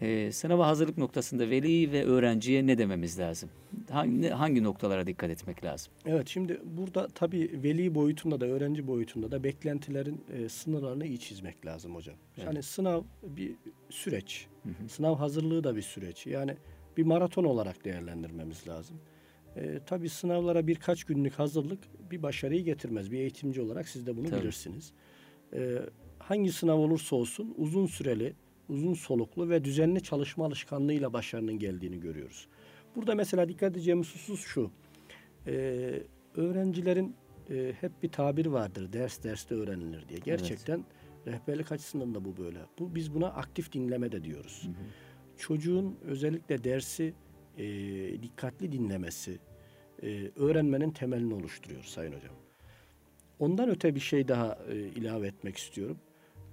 Ee, sınava hazırlık noktasında veli ve öğrenciye ne dememiz lazım? Hangi, hangi noktalara dikkat etmek lazım? Evet şimdi burada tabii veli boyutunda da öğrenci boyutunda da beklentilerin e, sınırlarını iyi çizmek lazım hocam. Evet. Yani sınav bir süreç. Sınav hazırlığı da bir süreç. Yani bir maraton olarak değerlendirmemiz lazım. E, tabii sınavlara birkaç günlük hazırlık bir başarıyı getirmez. Bir eğitimci olarak siz de bunu Tabii. bilirsiniz. E, hangi sınav olursa olsun uzun süreli, uzun soluklu ve düzenli çalışma alışkanlığıyla başarının geldiğini görüyoruz. Burada mesela dikkat edeceğimiz husus şu. Ee, öğrencilerin e, hep bir tabir vardır. Ders derste öğrenilir diye. Gerçekten rehberlik açısından da bu böyle. Bu biz buna aktif dinleme de diyoruz. Çocuğun özellikle dersi e, dikkatli dinlemesi e, öğrenmenin temelini oluşturuyor Sayın Hocam. Ondan öte bir şey daha e, ilave etmek istiyorum.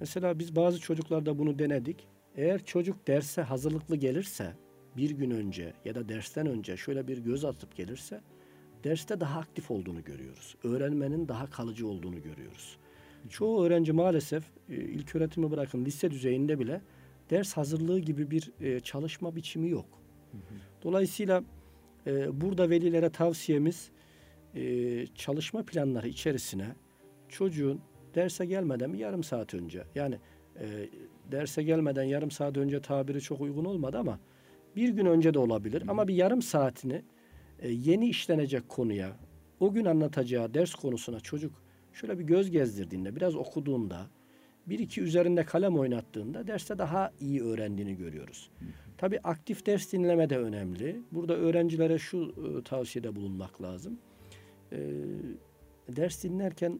Mesela biz bazı çocuklarda bunu denedik. Eğer çocuk derse hazırlıklı gelirse bir gün önce ya da dersten önce şöyle bir göz atıp gelirse derste daha aktif olduğunu görüyoruz. Öğrenmenin daha kalıcı olduğunu görüyoruz. Çoğu öğrenci maalesef e, ilk öğretimi bırakın lise düzeyinde bile ders hazırlığı gibi bir e, çalışma biçimi yok. Dolayısıyla e, burada velilere tavsiyemiz çalışma planları içerisine çocuğun derse gelmeden bir yarım saat önce yani e, derse gelmeden yarım saat önce tabiri çok uygun olmadı ama bir gün önce de olabilir ama bir yarım saatini e, yeni işlenecek konuya o gün anlatacağı ders konusuna çocuk şöyle bir göz gezdirdiğinde biraz okuduğunda bir iki üzerinde kalem oynattığında derste daha iyi öğrendiğini görüyoruz. Tabii aktif ders dinleme de önemli. Burada öğrencilere şu e, tavsiyede bulunmak lazım. E, ders dinlerken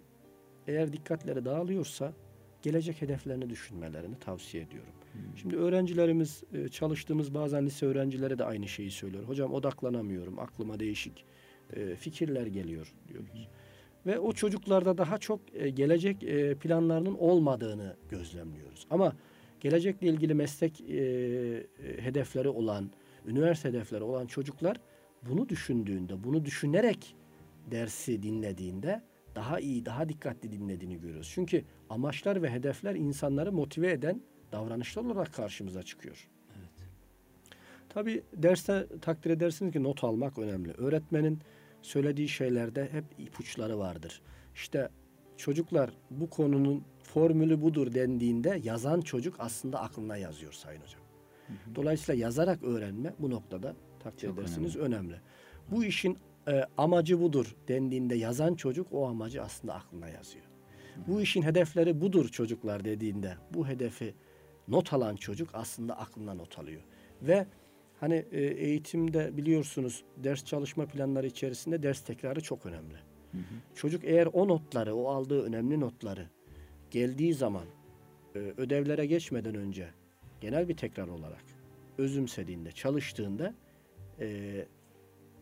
eğer dikkatleri dağılıyorsa gelecek hedeflerini düşünmelerini tavsiye ediyorum. Şimdi öğrencilerimiz e, çalıştığımız bazen lise öğrencileri de aynı şeyi söylüyor. Hocam odaklanamıyorum, aklıma değişik e, fikirler geliyor diyoruz. Ve o çocuklarda daha çok e, gelecek planlarının olmadığını gözlemliyoruz. Ama gelecekle ilgili meslek hedefleri olan, üniversite hedefleri olan çocuklar bunu düşündüğünde, bunu düşünerek dersi dinlediğinde daha iyi, daha dikkatli dinlediğini görüyoruz. Çünkü amaçlar ve hedefler insanları motive eden davranışlar olarak karşımıza çıkıyor. Tabii derste takdir edersiniz ki not almak önemli. Öğretmenin söylediği şeylerde hep ipuçları vardır. İşte çocuklar bu konunun formülü budur dendiğinde yazan çocuk aslında aklına yazıyor Sayın Hocam. Dolayısıyla yazarak öğrenme bu noktada takdir Çok edersiniz önemli. Bu işin e, amacı budur dendiğinde yazan çocuk o amacı aslında aklına yazıyor. Bu işin hedefleri budur çocuklar dediğinde bu hedefi not alan çocuk aslında aklına not alıyor. Ve hani e, eğitimde biliyorsunuz ders çalışma planları içerisinde ders tekrarı çok önemli. Çocuk eğer o notları, o aldığı önemli notları geldiği zaman e, ödevlere geçmeden önce genel bir tekrar olarak özümsediğinde, çalıştığında e,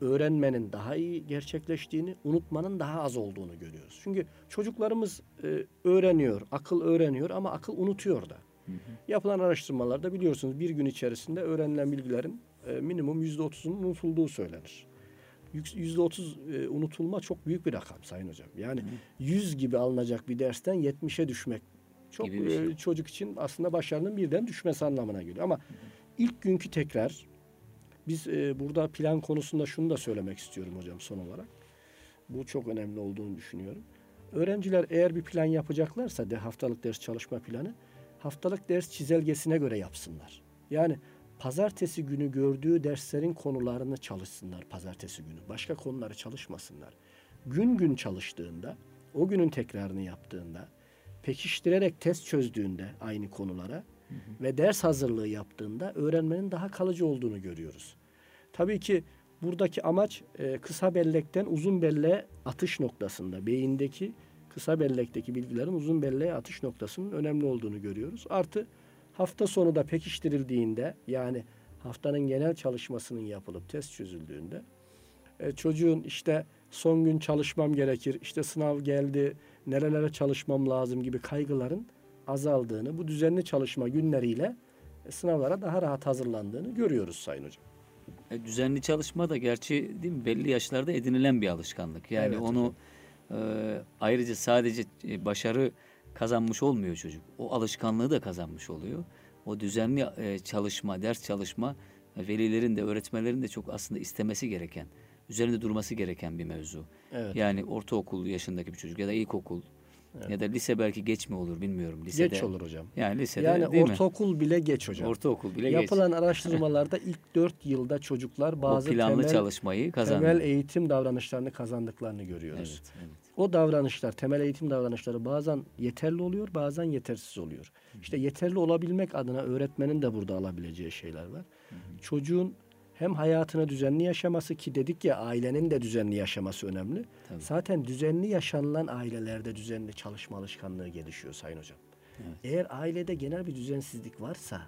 öğrenmenin daha iyi gerçekleştiğini, unutmanın daha az olduğunu görüyoruz. Çünkü çocuklarımız e, öğreniyor, akıl öğreniyor ama akıl unutuyor da. Yapılan araştırmalarda biliyorsunuz bir gün içerisinde öğrenilen bilgilerin e, minimum yüzde otuzunun unutulduğu söylenir. Yüzde otuz e, unutulma çok büyük bir rakam Sayın Hocam. Yani yüz gibi alınacak bir dersten yetmişe düşmek çok bir şey. e, çocuk için aslında başarının birden düşmesi anlamına geliyor. Ama ilk günkü tekrar biz e, burada plan konusunda şunu da söylemek istiyorum hocam son olarak. Bu çok önemli olduğunu düşünüyorum. Öğrenciler eğer bir plan yapacaklarsa de haftalık ders çalışma planı haftalık ders çizelgesine göre yapsınlar. Yani pazartesi günü gördüğü derslerin konularını çalışsınlar pazartesi günü. Başka konuları çalışmasınlar. Gün gün çalıştığında, o günün tekrarını yaptığında, pekiştirerek test çözdüğünde aynı konulara ve ders hazırlığı yaptığında öğrenmenin daha kalıcı olduğunu görüyoruz. Tabii ki buradaki amaç e, kısa bellekten uzun belleğe atış noktasında, beyindeki kısa bellekteki bilgilerin uzun belleğe atış noktasının önemli olduğunu görüyoruz. Artı hafta sonu da pekiştirildiğinde yani haftanın genel çalışmasının yapılıp test çözüldüğünde e, çocuğun işte son gün çalışmam gerekir, işte sınav geldi, nerelere çalışmam lazım gibi kaygıların azaldığını, bu düzenli çalışma günleriyle e, sınavlara daha rahat hazırlandığını görüyoruz Sayın Hocam. E, düzenli çalışma da gerçi değil mi belli yaşlarda edinilen bir alışkanlık. Yani Evet onu e, ayrıca sadece e, başarı kazanmış olmuyor çocuk. O alışkanlığı da kazanmış oluyor. O düzenli e, çalışma, ders çalışma e, velilerin de öğretmenlerin de çok aslında istemesi gereken, üzerinde durması gereken bir mevzu. Evet. Yani ortaokul yaşındaki bir çocuk ya da ilkokul ya da lise belki geç mi olur bilmiyorum. Lisede, Geç olur hocam. Yani lisede Yani değil mi? ortaokul bile geç hocam. Ortaokul bile geç. Yapılan araştırmalarda ilk dört yılda çocuklar O bazı planlı temel, çalışmayı kazandı. temel eğitim davranışlarını kazandıklarını görüyoruz. Evet, evet. O davranışlar, temel eğitim davranışları bazen yeterli oluyor, bazen yetersiz oluyor. İşte yeterli olabilmek adına öğretmenin de burada alabileceği şeyler var. Çocuğun hem hayatını düzenli yaşaması ki dedik ya ailenin de düzenli yaşaması önemli. Tabii. Zaten düzenli yaşanılan ailelerde düzenli çalışma alışkanlığı gelişiyor Sayın Hocam. Eğer ailede genel bir düzensizlik varsa,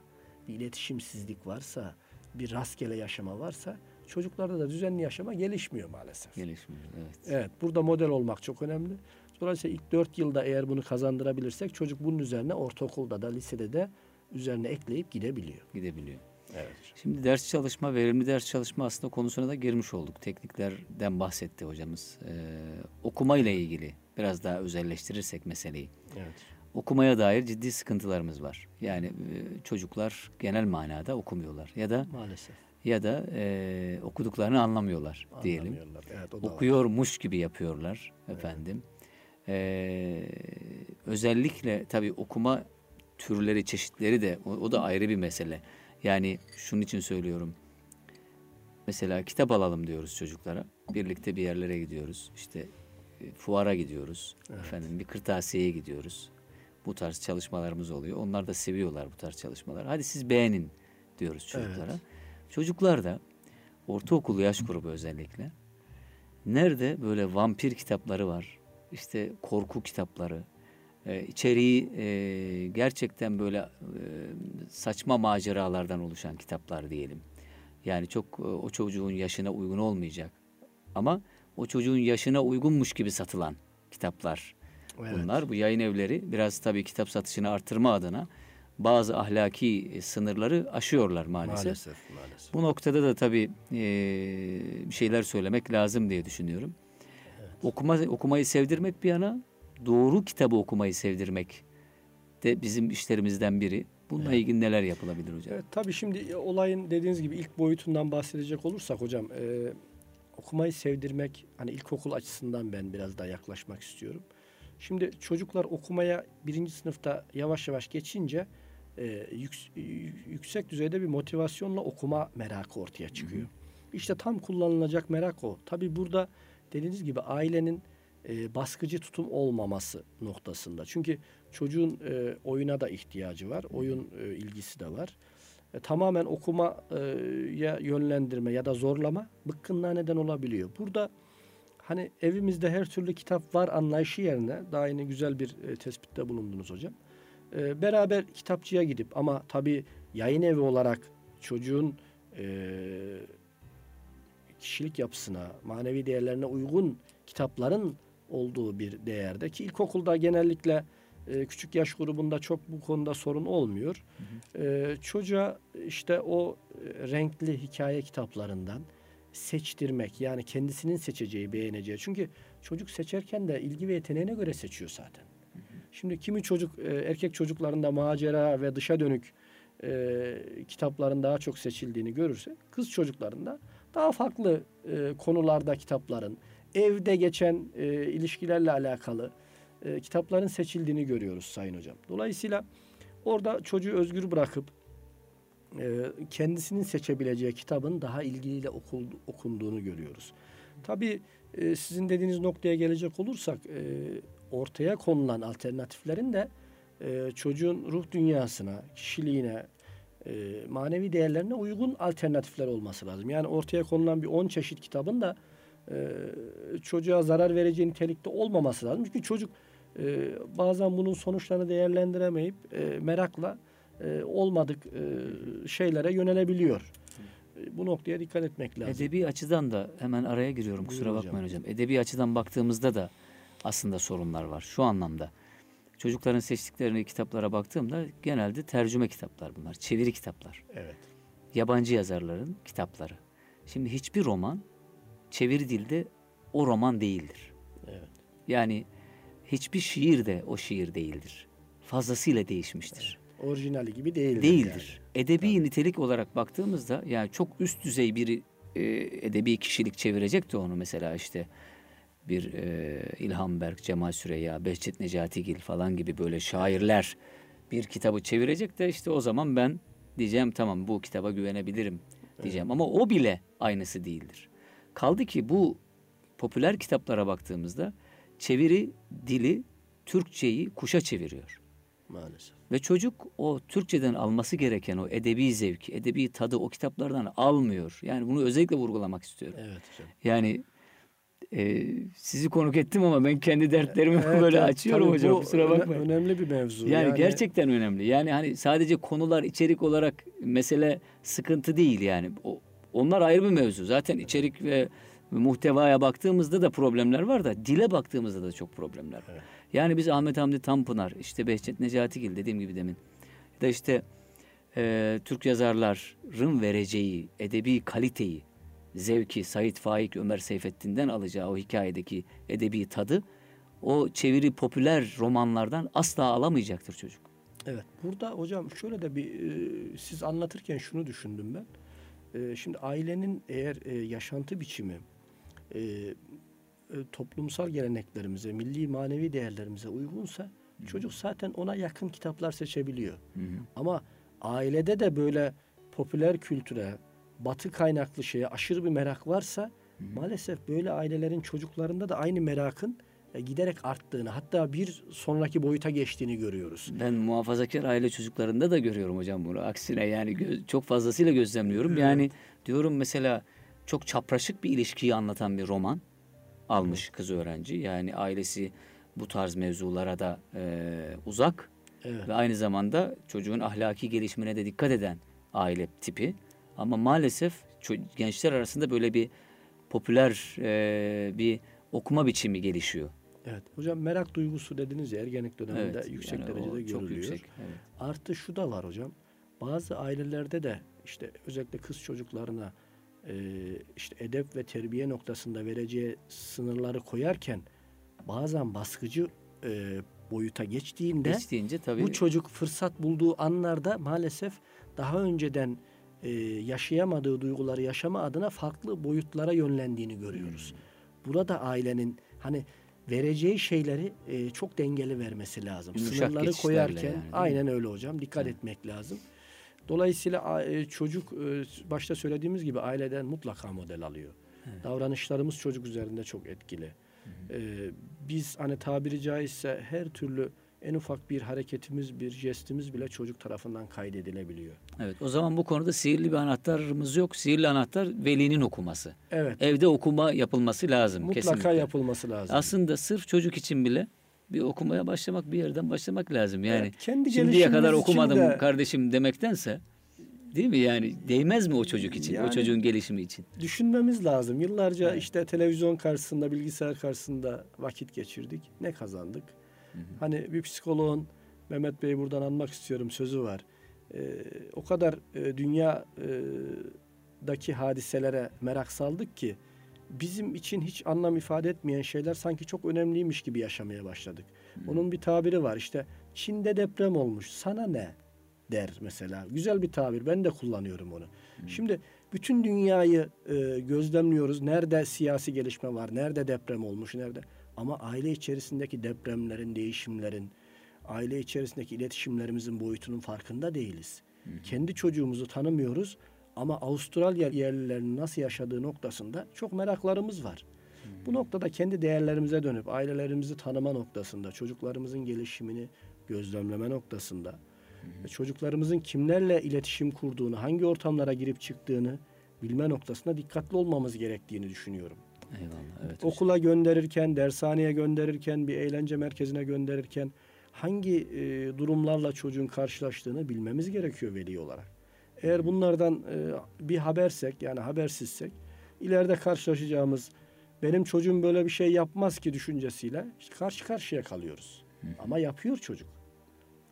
bir iletişimsizlik varsa, bir rastgele yaşama varsa çocuklarda da düzenli yaşama gelişmiyor maalesef. Gelişmiyor. Evet. Evet, burada model olmak çok önemli. Dolayısıyla ilk dört yılda eğer bunu kazandırabilirsek çocuk bunun üzerine ortaokulda da lisede de üzerine ekleyip gidebiliyor. Gidebiliyor. Evet. Şimdi ders çalışma, verimli ders çalışma aslında konusuna da girmiş olduk. Tekniklerden bahsetti hocamız. Ee, okuma ile ilgili biraz daha özelleştirirsek meseleyi. Evet. Okumaya dair ciddi sıkıntılarımız var. Yani e, çocuklar genel manada okumuyorlar ya da Maalesef. ya da e, okuduklarını anlamıyorlar diyelim. Anlamıyorlar. Evet, o da var. Okuyormuş gibi yapıyorlar efendim. Ee, özellikle tabii okuma türleri, çeşitleri de o, o da ayrı bir mesele. Yani şunun için söylüyorum. Mesela kitap alalım diyoruz çocuklara. Birlikte bir yerlere gidiyoruz. İşte e, fuara gidiyoruz. Efendim bir kırtasiyeye gidiyoruz. Bu tarz çalışmalarımız oluyor. Onlar da seviyorlar bu tarz çalışmalar. Hadi siz beğenin diyoruz çocuklara. Çocuklar da ortaokul yaş grubu özellikle nerede böyle vampir kitapları var. işte korku kitapları. E, içeriği e, gerçekten böyle e, saçma maceralardan oluşan kitaplar diyelim. Yani çok e, o çocuğun yaşına uygun olmayacak. Ama o çocuğun yaşına uygunmuş gibi satılan kitaplar Evet. bunlar. Bu yayın evleri biraz tabii kitap satışını artırma adına bazı ahlaki e, sınırları aşıyorlar maalesef. Maalesef, maalesef. Bu noktada da tabii e, bir şeyler söylemek lazım diye düşünüyorum. Okuma okumayı sevdirmek bir yana, doğru kitabı okumayı sevdirmek de bizim işlerimizden biri. Bununla ilgili neler yapılabilir hocam? Evet, tabii şimdi e, olayın dediğiniz gibi ilk boyutundan bahsedecek olursak hocam e, okumayı sevdirmek hani ilkokul açısından ben biraz daha yaklaşmak istiyorum. Şimdi çocuklar okumaya birinci sınıfta yavaş yavaş geçince e, yüks- y- yüksek düzeyde bir motivasyonla okuma merakı ortaya çıkıyor. İşte tam kullanılacak merak o. Tabii burada dediğiniz gibi ailenin e, baskıcı tutum olmaması noktasında. Çünkü çocuğun e, oyuna da ihtiyacı var. Oyun e, ilgisi de var. E, tamamen okumaya yönlendirme ya da zorlama bıkkınlığa neden olabiliyor. Burada hani evimizde her türlü kitap var anlayışı yerine daha yine güzel bir e, tespitte bulundunuz hocam. E, beraber kitapçıya gidip ama tabii yayın evi olarak çocuğun e, kişilik yapısına, manevi değerlerine uygun kitapların olduğu bir değerde ki ilkokulda genellikle e, küçük yaş grubunda çok bu konuda sorun olmuyor. E, çocuğa işte o e, renkli hikaye kitaplarından seçtirmek yani kendisinin seçeceği, beğeneceği. Çünkü çocuk seçerken de ilgi ve yeteneğine göre seçiyor zaten. Şimdi kimi çocuk e, erkek çocuklarında macera ve dışa dönük e, kitapların daha çok seçildiğini görürse kız çocuklarında daha farklı e, konularda kitapların evde geçen e, ilişkilerle alakalı e, kitapların seçildiğini görüyoruz Sayın Hocam. Dolayısıyla orada çocuğu özgür bırakıp e, kendisinin seçebileceği kitabın daha ilgiliyle okul, okunduğunu görüyoruz. Tabii e, sizin dediğiniz noktaya gelecek olursak e, ortaya konulan alternatiflerin de e, çocuğun ruh dünyasına, kişiliğine, e, manevi değerlerine uygun alternatifler olması lazım. Yani ortaya konulan bir 10 çeşit kitabın da e, çocuğa zarar vereceği nitelikte olmaması lazım. Çünkü çocuk e, bazen bunun sonuçlarını değerlendiremeyip e, merakla e, olmadık e, şeylere yönelebiliyor. E, bu noktaya dikkat etmek lazım. Edebi açıdan da hemen araya giriyorum kusura Buyurun hocam. bakmayın hocam. Edebi açıdan baktığımızda da aslında sorunlar var şu anlamda. Çocukların seçtikleri kitaplara baktığımda genelde tercüme kitaplar bunlar, çeviri kitaplar. Evet. Yabancı yazarların kitapları. Şimdi hiçbir roman çeviri dilde o roman değildir. Evet. Yani hiçbir şiir de o şiir değildir. Fazlasıyla değişmiştir. Orijinali gibi değildir. değildir. Edebi nitelik olarak baktığımızda yani çok üst düzey bir e, edebi kişilik çevirecek de onu mesela işte bir e, İlhan Berk, Cemal Süreyya, Behçet Necatigil falan gibi böyle şairler bir kitabı çevirecek de işte o zaman ben diyeceğim tamam bu kitaba güvenebilirim diyeceğim ama o bile aynısı değildir. Kaldı ki bu popüler kitaplara baktığımızda çeviri dili Türkçeyi kuşa çeviriyor. Yani, maalesef. Ve çocuk o Türkçeden alması gereken o edebi zevki, edebi tadı o kitaplardan almıyor. Yani bunu özellikle vurgulamak istiyorum. Evet hocam. Yani e, sizi konuk ettim ama ben kendi dertlerimi Evet, böyle evet, açıyorum hocam bu kusura bakmayın. önemli bir mevzu. Yani, gerçekten önemli. Yani hani sadece konular içerik olarak mesele sıkıntı değil yani. O, onlar ayrı bir mevzu. Zaten içerik ve muhtevaya baktığımızda da problemler var da dile baktığımızda da çok problemler var. Evet. Yani biz Ahmet Hamdi Tanpınar, işte Behçet Necatigil dediğim gibi demin. Ya da işte e, Türk yazarların vereceği edebi kaliteyi, zevki Said Faik, Ömer Seyfettin'den alacağı o hikayedeki edebi tadı o çeviri popüler romanlardan asla alamayacaktır çocuk. Evet. Burada hocam şöyle de bir e, siz anlatırken şunu düşündüm ben. E, şimdi ailenin eğer e, yaşantı biçimi e, e, toplumsal geleneklerimize, milli manevi değerlerimize uygunsa çocuk zaten ona yakın kitaplar seçebiliyor. Ama ailede de böyle popüler kültüre, batı kaynaklı şeye aşırı bir merak varsa maalesef böyle ailelerin çocuklarında da aynı merakın giderek arttığını hatta bir sonraki boyuta geçtiğini görüyoruz. Ben muhafazakar aile çocuklarında da görüyorum hocam bunu. Aksine yani gö- çok fazlasıyla gözlemliyorum. Yani diyorum mesela çok çapraşık bir ilişkiyi anlatan bir roman almış kız öğrenci. Yani ailesi bu tarz mevzulara da e, uzak Evet. ve aynı zamanda çocuğun ahlaki gelişimine de dikkat eden aile tipi. Ama maalesef gençler arasında böyle bir popüler e, bir okuma biçimi gelişiyor. Evet. Hocam merak duygusu dediniz ya ergenlik döneminde Evet, yüksek yani derecede çok görülüyor. yüksek, evet. Artı şu da var hocam. Bazı ailelerde de işte özellikle kız çocuklarına e, işte edep ve terbiye noktasında vereceği sınırları koyarken bazen baskıcı e, boyuta geçtiğinde Geçtiğince tabii bu çocuk fırsat bulduğu anlarda maalesef daha önceden e, yaşayamadığı duyguları yaşama adına farklı boyutlara yönlendiğini görüyoruz. Burada ailenin hani vereceği şeyleri e, çok dengeli vermesi lazım. Yumuşak Sınırları koyarken yani, aynen öyle hocam dikkat etmek lazım. Dolayısıyla e, çocuk e, başta söylediğimiz gibi aileden mutlaka model alıyor. Davranışlarımız çocuk üzerinde çok etkili. Ee, biz hani tabiri caizse her türlü en ufak bir hareketimiz, bir jestimiz bile çocuk tarafından kaydedilebiliyor. Evet o zaman bu konuda sihirli bir anahtarımız yok. Sihirli anahtar velinin okuması. Evet. Evde okuma yapılması lazım mutlaka kesinlikle. yapılması lazım. Aslında sırf çocuk için bile bir okumaya başlamak bir yerden başlamak lazım. Yani Evet, kendi şimdiye kadar okumadım de- kardeşim demektense değil mi yani değmez mi o çocuk için o Yani- çocuğun gelişimi için? Düşünmemiz lazım. Yıllarca işte televizyon karşısında, bilgisayar karşısında vakit geçirdik. Ne kazandık? Hani bir psikoloğun Mehmet Bey buradan anmak istiyorum sözü var. Ee, o kadar e, dünyadaki hadiselere merak saldık ki bizim için hiç anlam ifade etmeyen şeyler sanki çok önemliymiş gibi yaşamaya başladık. Onun bir tabiri var işte Çin'de deprem olmuş sana ne der mesela. Güzel bir tabir ben de kullanıyorum onu. Şimdi bütün dünyayı e, gözlemliyoruz. Nerede siyasi gelişme var, nerede deprem olmuş, nerede. Ama aile içerisindeki depremlerin, değişimlerin, aile içerisindeki iletişimlerimizin boyutunun farkında değiliz. Kendi çocuğumuzu tanımıyoruz ama Avustralya yerlilerinin nasıl yaşadığı noktasında çok meraklarımız var. Bu noktada kendi değerlerimize dönüp ailelerimizi tanıma noktasında, çocuklarımızın gelişimini gözlemleme noktasında, ve çocuklarımızın kimlerle iletişim kurduğunu, hangi ortamlara girip çıktığını bilme noktasında dikkatli olmamız gerektiğini düşünüyorum. Eyvallah evet. hocam. Okula gönderirken, dershaneye gönderirken, bir eğlence merkezine gönderirken hangi e, durumlarla çocuğun karşılaştığını bilmemiz gerekiyor veli olarak. Eğer bunlardan e, bir habersek yani habersizsek ileride karşılaşacağımız benim çocuğum böyle bir şey yapmaz ki düşüncesiyle işte karşı karşıya kalıyoruz. Ama yapıyor çocuk.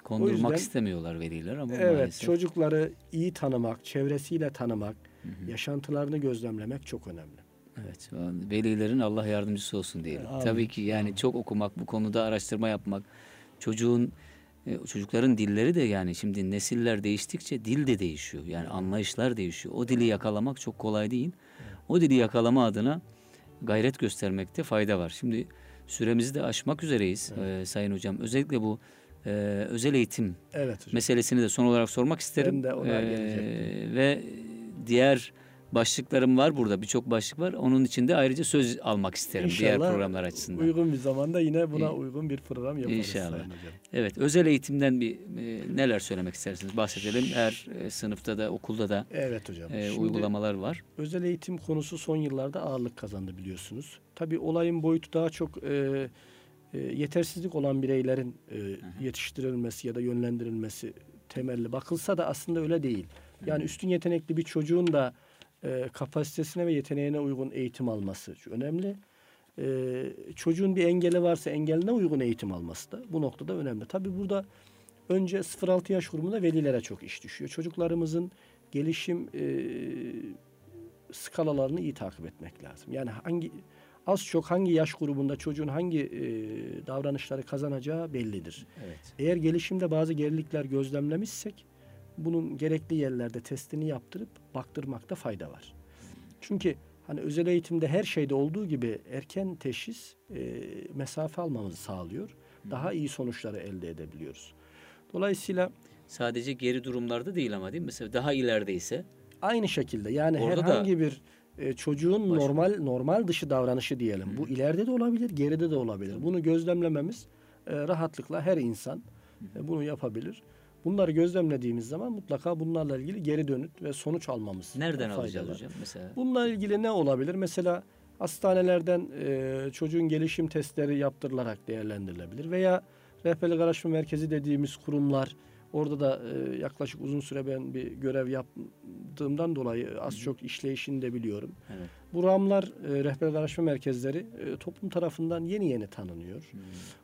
Kondurmak yüzden- istemiyorlar veliler ama Evet, maalesef. çocukları iyi tanımak, çevresiyle tanımak, yaşantılarını gözlemlemek çok önemli. Evet. Velilerin Allah yardımcısı olsun diyelim. Amin. Tabii ki yani çok okumak, bu konuda araştırma yapmak, çocuğun e, çocukların dilleri de yani şimdi nesiller değiştikçe dil de değişiyor. Yani anlayışlar değişiyor. O dili yakalamak çok kolay değil. O dili yakalama adına gayret göstermekte fayda var. Şimdi süremizi de aşmak üzereyiz e, Sayın Hocam. Özellikle bu e, özel eğitim Evet hocam. meselesini de son olarak sormak isterim. Ben de ona Ee, ve diğer başlıklarım var burada. Birçok başlık var. Onun için de ayrıca söz almak isterim diğer İnşallah programlar açısından. Uygun bir zamanda yine buna uygun bir program yaparız. İnşallah. Evet, özel eğitimden bir e, neler söylemek istersiniz? Bahsedelim. Her e, sınıfta da okulda da Evet hocam. e, Şimdi uygulamalar var. özel eğitim konusu son yıllarda ağırlık kazandı biliyorsunuz. Tabii olayın boyutu daha çok e, e, yetersizlik olan bireylerin e, yetiştirilmesi ya da yönlendirilmesi temelli bakılsa da aslında öyle değil. Yani üstün yetenekli bir çocuğun da e, kapasitesine ve yeteneğine uygun eğitim alması önemli. E, çocuğun bir engeli varsa engeline uygun eğitim alması da bu noktada önemli. Tabii burada önce 0-6 yaş grubunda velilere çok iş düşüyor. Çocuklarımızın gelişim e, skalalarını iyi takip etmek lazım. Yani hangi az çok hangi yaş grubunda çocuğun hangi e, davranışları kazanacağı bellidir. Evet. Eğer gelişimde bazı gerilikler gözlemlemişsek bunun gerekli yerlerde testini yaptırıp baktırmakta fayda var. Çünkü hani özel eğitimde her şeyde olduğu gibi erken teşhis e, mesafe almamızı sağlıyor. Daha iyi sonuçları elde edebiliyoruz. Dolayısıyla Sadece geri durumlarda değil ama değil mi? Mesela daha ilerideyse aynı şekilde yani Orada da- herhangi bir e, çocuğun Baş- normal normal dışı davranışı diyelim. Bu ileride de olabilir, geride de olabilir. Bunu gözlemlememiz e, rahatlıkla her insan e, bunu yapabilir. Bunları gözlemlediğimiz zaman mutlaka bunlarla ilgili geri dönüt ve sonuç almamız nereden alacağız hocam? Mesela Bununla ilgili ne olabilir? Mesela hastanelerden e, çocuğun gelişim testleri yaptırılarak değerlendirilebilir veya rehberlik araştırma merkezi dediğimiz kurumlar orada da e, yaklaşık uzun süre ben bir görev yaptığımdan dolayı az çok işleyişini de biliyorum. evet. Bu RAM'lar, e, rehberlik araştırma merkezleri e, toplum tarafından yeni yeni tanınıyor.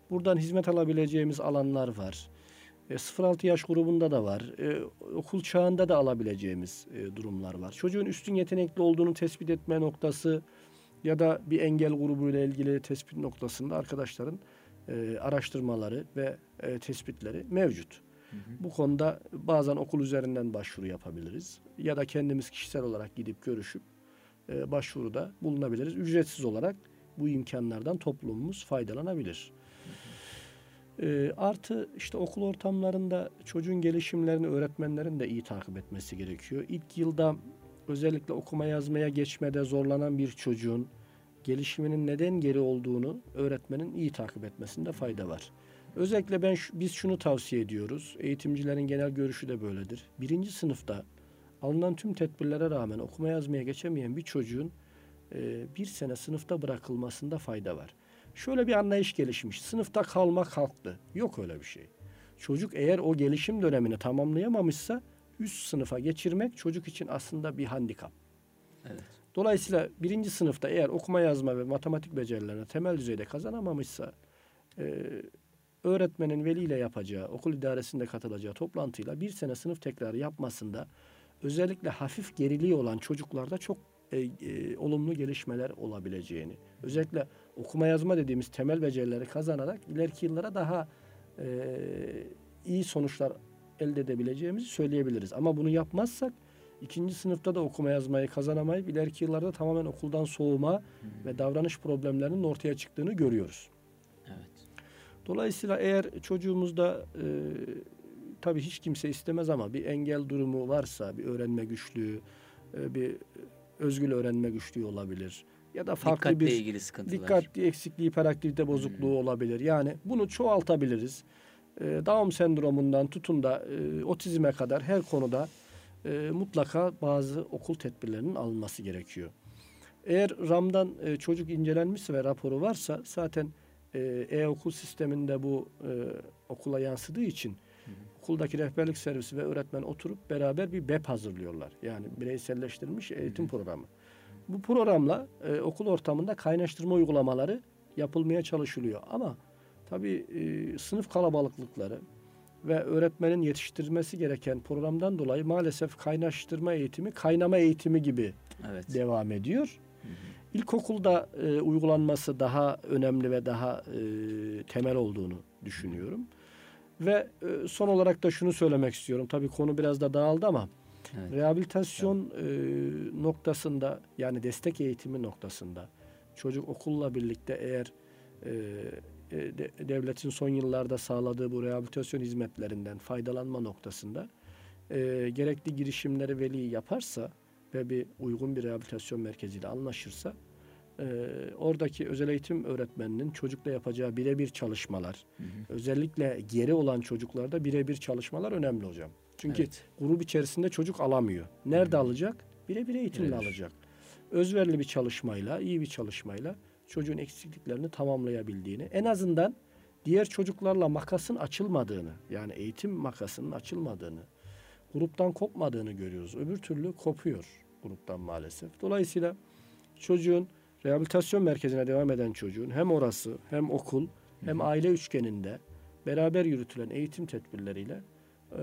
Buradan hizmet alabileceğimiz alanlar var. E, 0-6 yaş grubunda da var. E, okul çağında da alabileceğimiz e, durumlar var. Çocuğun üstün yetenekli olduğunu tespit etme noktası ya da bir engel grubuyla ilgili tespit noktasında arkadaşların e, araştırmaları ve e, tespitleri mevcut. Hı hı. Bu konuda bazen okul üzerinden başvuru yapabiliriz ya da kendimiz kişisel olarak gidip görüşüp e, başvuruda bulunabiliriz. Ücretsiz olarak bu imkanlardan toplumumuz faydalanabilir. E, artı işte okul ortamlarında çocuğun gelişimlerini öğretmenlerin de iyi takip etmesi gerekiyor. İlk yılda özellikle okuma yazmaya geçmede zorlanan bir çocuğun gelişiminin neden geri olduğunu öğretmenin iyi takip etmesinde fayda var. Özellikle ben biz şunu tavsiye ediyoruz. Eğitimcilerin genel görüşü de böyledir. Birinci sınıfta alınan tüm tedbirlere rağmen okuma yazmaya geçemeyen bir çocuğun e, bir sene sınıfta bırakılmasında fayda var. Şöyle bir anlayış gelişmiş. Sınıfta kalma kalktı. Yok öyle bir şey. Çocuk eğer o gelişim dönemini tamamlayamamışsa üst sınıfa geçirmek çocuk için aslında bir handikap. Evet. Dolayısıyla birinci sınıfta eğer okuma yazma ve matematik becerilerini temel düzeyde kazanamamışsa e, öğretmenin veliyle yapacağı, okul idaresinde katılacağı toplantıyla bir sene sınıf tekrarı yapmasında özellikle hafif geriliği olan çocuklarda çok e, e, olumlu gelişmeler olabileceğini, özellikle okuma yazma dediğimiz temel becerileri kazanarak ileriki yıllara daha e, iyi sonuçlar elde edebileceğimizi söyleyebiliriz. Ama bunu yapmazsak ikinci sınıfta da okuma yazmayı kazanamayıp ileriki yıllarda tamamen okuldan soğuma hmm. ve davranış problemlerinin ortaya çıktığını görüyoruz. Evet. Dolayısıyla eğer çocuğumuzda e, tabii hiç kimse istemez ama bir engel durumu varsa, bir öğrenme güçlüğü, e, bir özgül öğrenme güçlüğü olabilir. Ya da farklı Dikkatle bir ilgili sıkıntılar. dikkat eksikliği, hiperaktivite bozukluğu hmm. olabilir. Yani bunu çoğaltabiliriz. E, Down sendromundan tutun da e, otizme kadar her konuda e, mutlaka bazı okul tedbirlerinin alınması gerekiyor. Eğer RAM'dan e, çocuk incelenmişse ve raporu varsa zaten e, e-okul sisteminde bu e, okula yansıdığı için hı okuldaki rehberlik servisi ve öğretmen oturup beraber bir BEP hazırlıyorlar. Yani bireyselleştirilmiş eğitim hı programı. Bu programla e, okul ortamında kaynaştırma uygulamaları yapılmaya çalışılıyor. Ama tabii e, sınıf kalabalıklıkları, ve öğretmenin yetiştirmesi gereken programdan dolayı maalesef kaynaştırma eğitimi kaynama eğitimi gibi evet. devam ediyor. Hı hı. İlkokulda e, uygulanması daha önemli ve daha e, temel olduğunu düşünüyorum. Ve e, son olarak da şunu söylemek istiyorum. Tabii konu biraz da dağıldı ama evet. rehabilitasyon evet. E, noktasında yani destek eğitimi noktasında çocuk okulla birlikte eğer e, e, devletin son yıllarda sağladığı bu rehabilitasyon hizmetlerinden faydalanma noktasında e, gerekli girişimleri veli yaparsa ve bir uygun bir rehabilitasyon merkeziyle anlaşırsa e, oradaki özel eğitim öğretmeninin çocukla yapacağı birebir çalışmalar hı hı. özellikle geri olan çocuklarda birebir çalışmalar önemli hocam. Çünkü evet. grup içerisinde çocuk alamıyor. Nerede hı alacak? Birebir eğitimle Birebir. alacak. Özverili bir çalışmayla, iyi bir çalışmayla çocuğun eksikliklerini tamamlayabildiğini, en azından diğer çocuklarla makasın açılmadığını, yani eğitim makasının açılmadığını, gruptan kopmadığını görüyoruz. Öbür türlü kopuyor gruptan maalesef. Dolayısıyla çocuğun rehabilitasyon merkezine devam eden çocuğun hem orası hem okul hem aile üçgeninde beraber yürütülen eğitim tedbirleriyle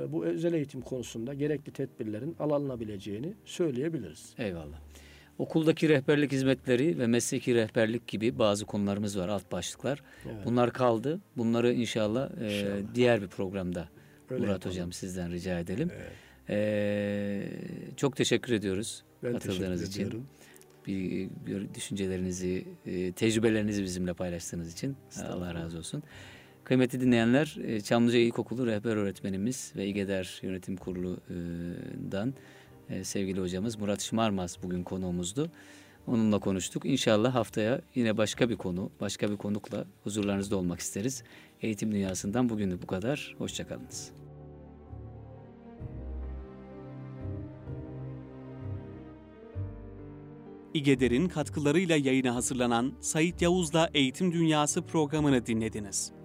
bu özel eğitim konusunda gerekli tedbirlerin alınabileceğini söyleyebiliriz. Eyvallah. Okuldaki rehberlik hizmetleri ve mesleki rehberlik gibi bazı konularımız var, alt başlıklar. Evet. Bunlar kaldı. Bunları inşallah, e, inşallah. E, diğer bir programda Öyle Murat yapalım. Hocam sizden rica edelim. Evet. E, çok teşekkür ediyoruz ben katıldığınız teşekkür için. Ediyorum. Bir düşüncelerinizi, e, tecrübelerinizi bizimle paylaştığınız için Allah razı olsun. Kıymetli dinleyenler, e, Çamlıca İlkokulu rehber öğretmenimiz ve İGEDER Yönetim Kurulu'dan e, sevgili hocamız Murat Şımarmaz bugün konuğumuzdu. Onunla konuştuk. İnşallah haftaya yine başka bir konu, başka bir konukla huzurlarınızda olmak isteriz. Eğitim dünyasından bugün de bu kadar. Hoşçakalınız. İGEDER'in katkılarıyla yayına hazırlanan Sayit Yavuz'la Eğitim Dünyası programını dinlediniz.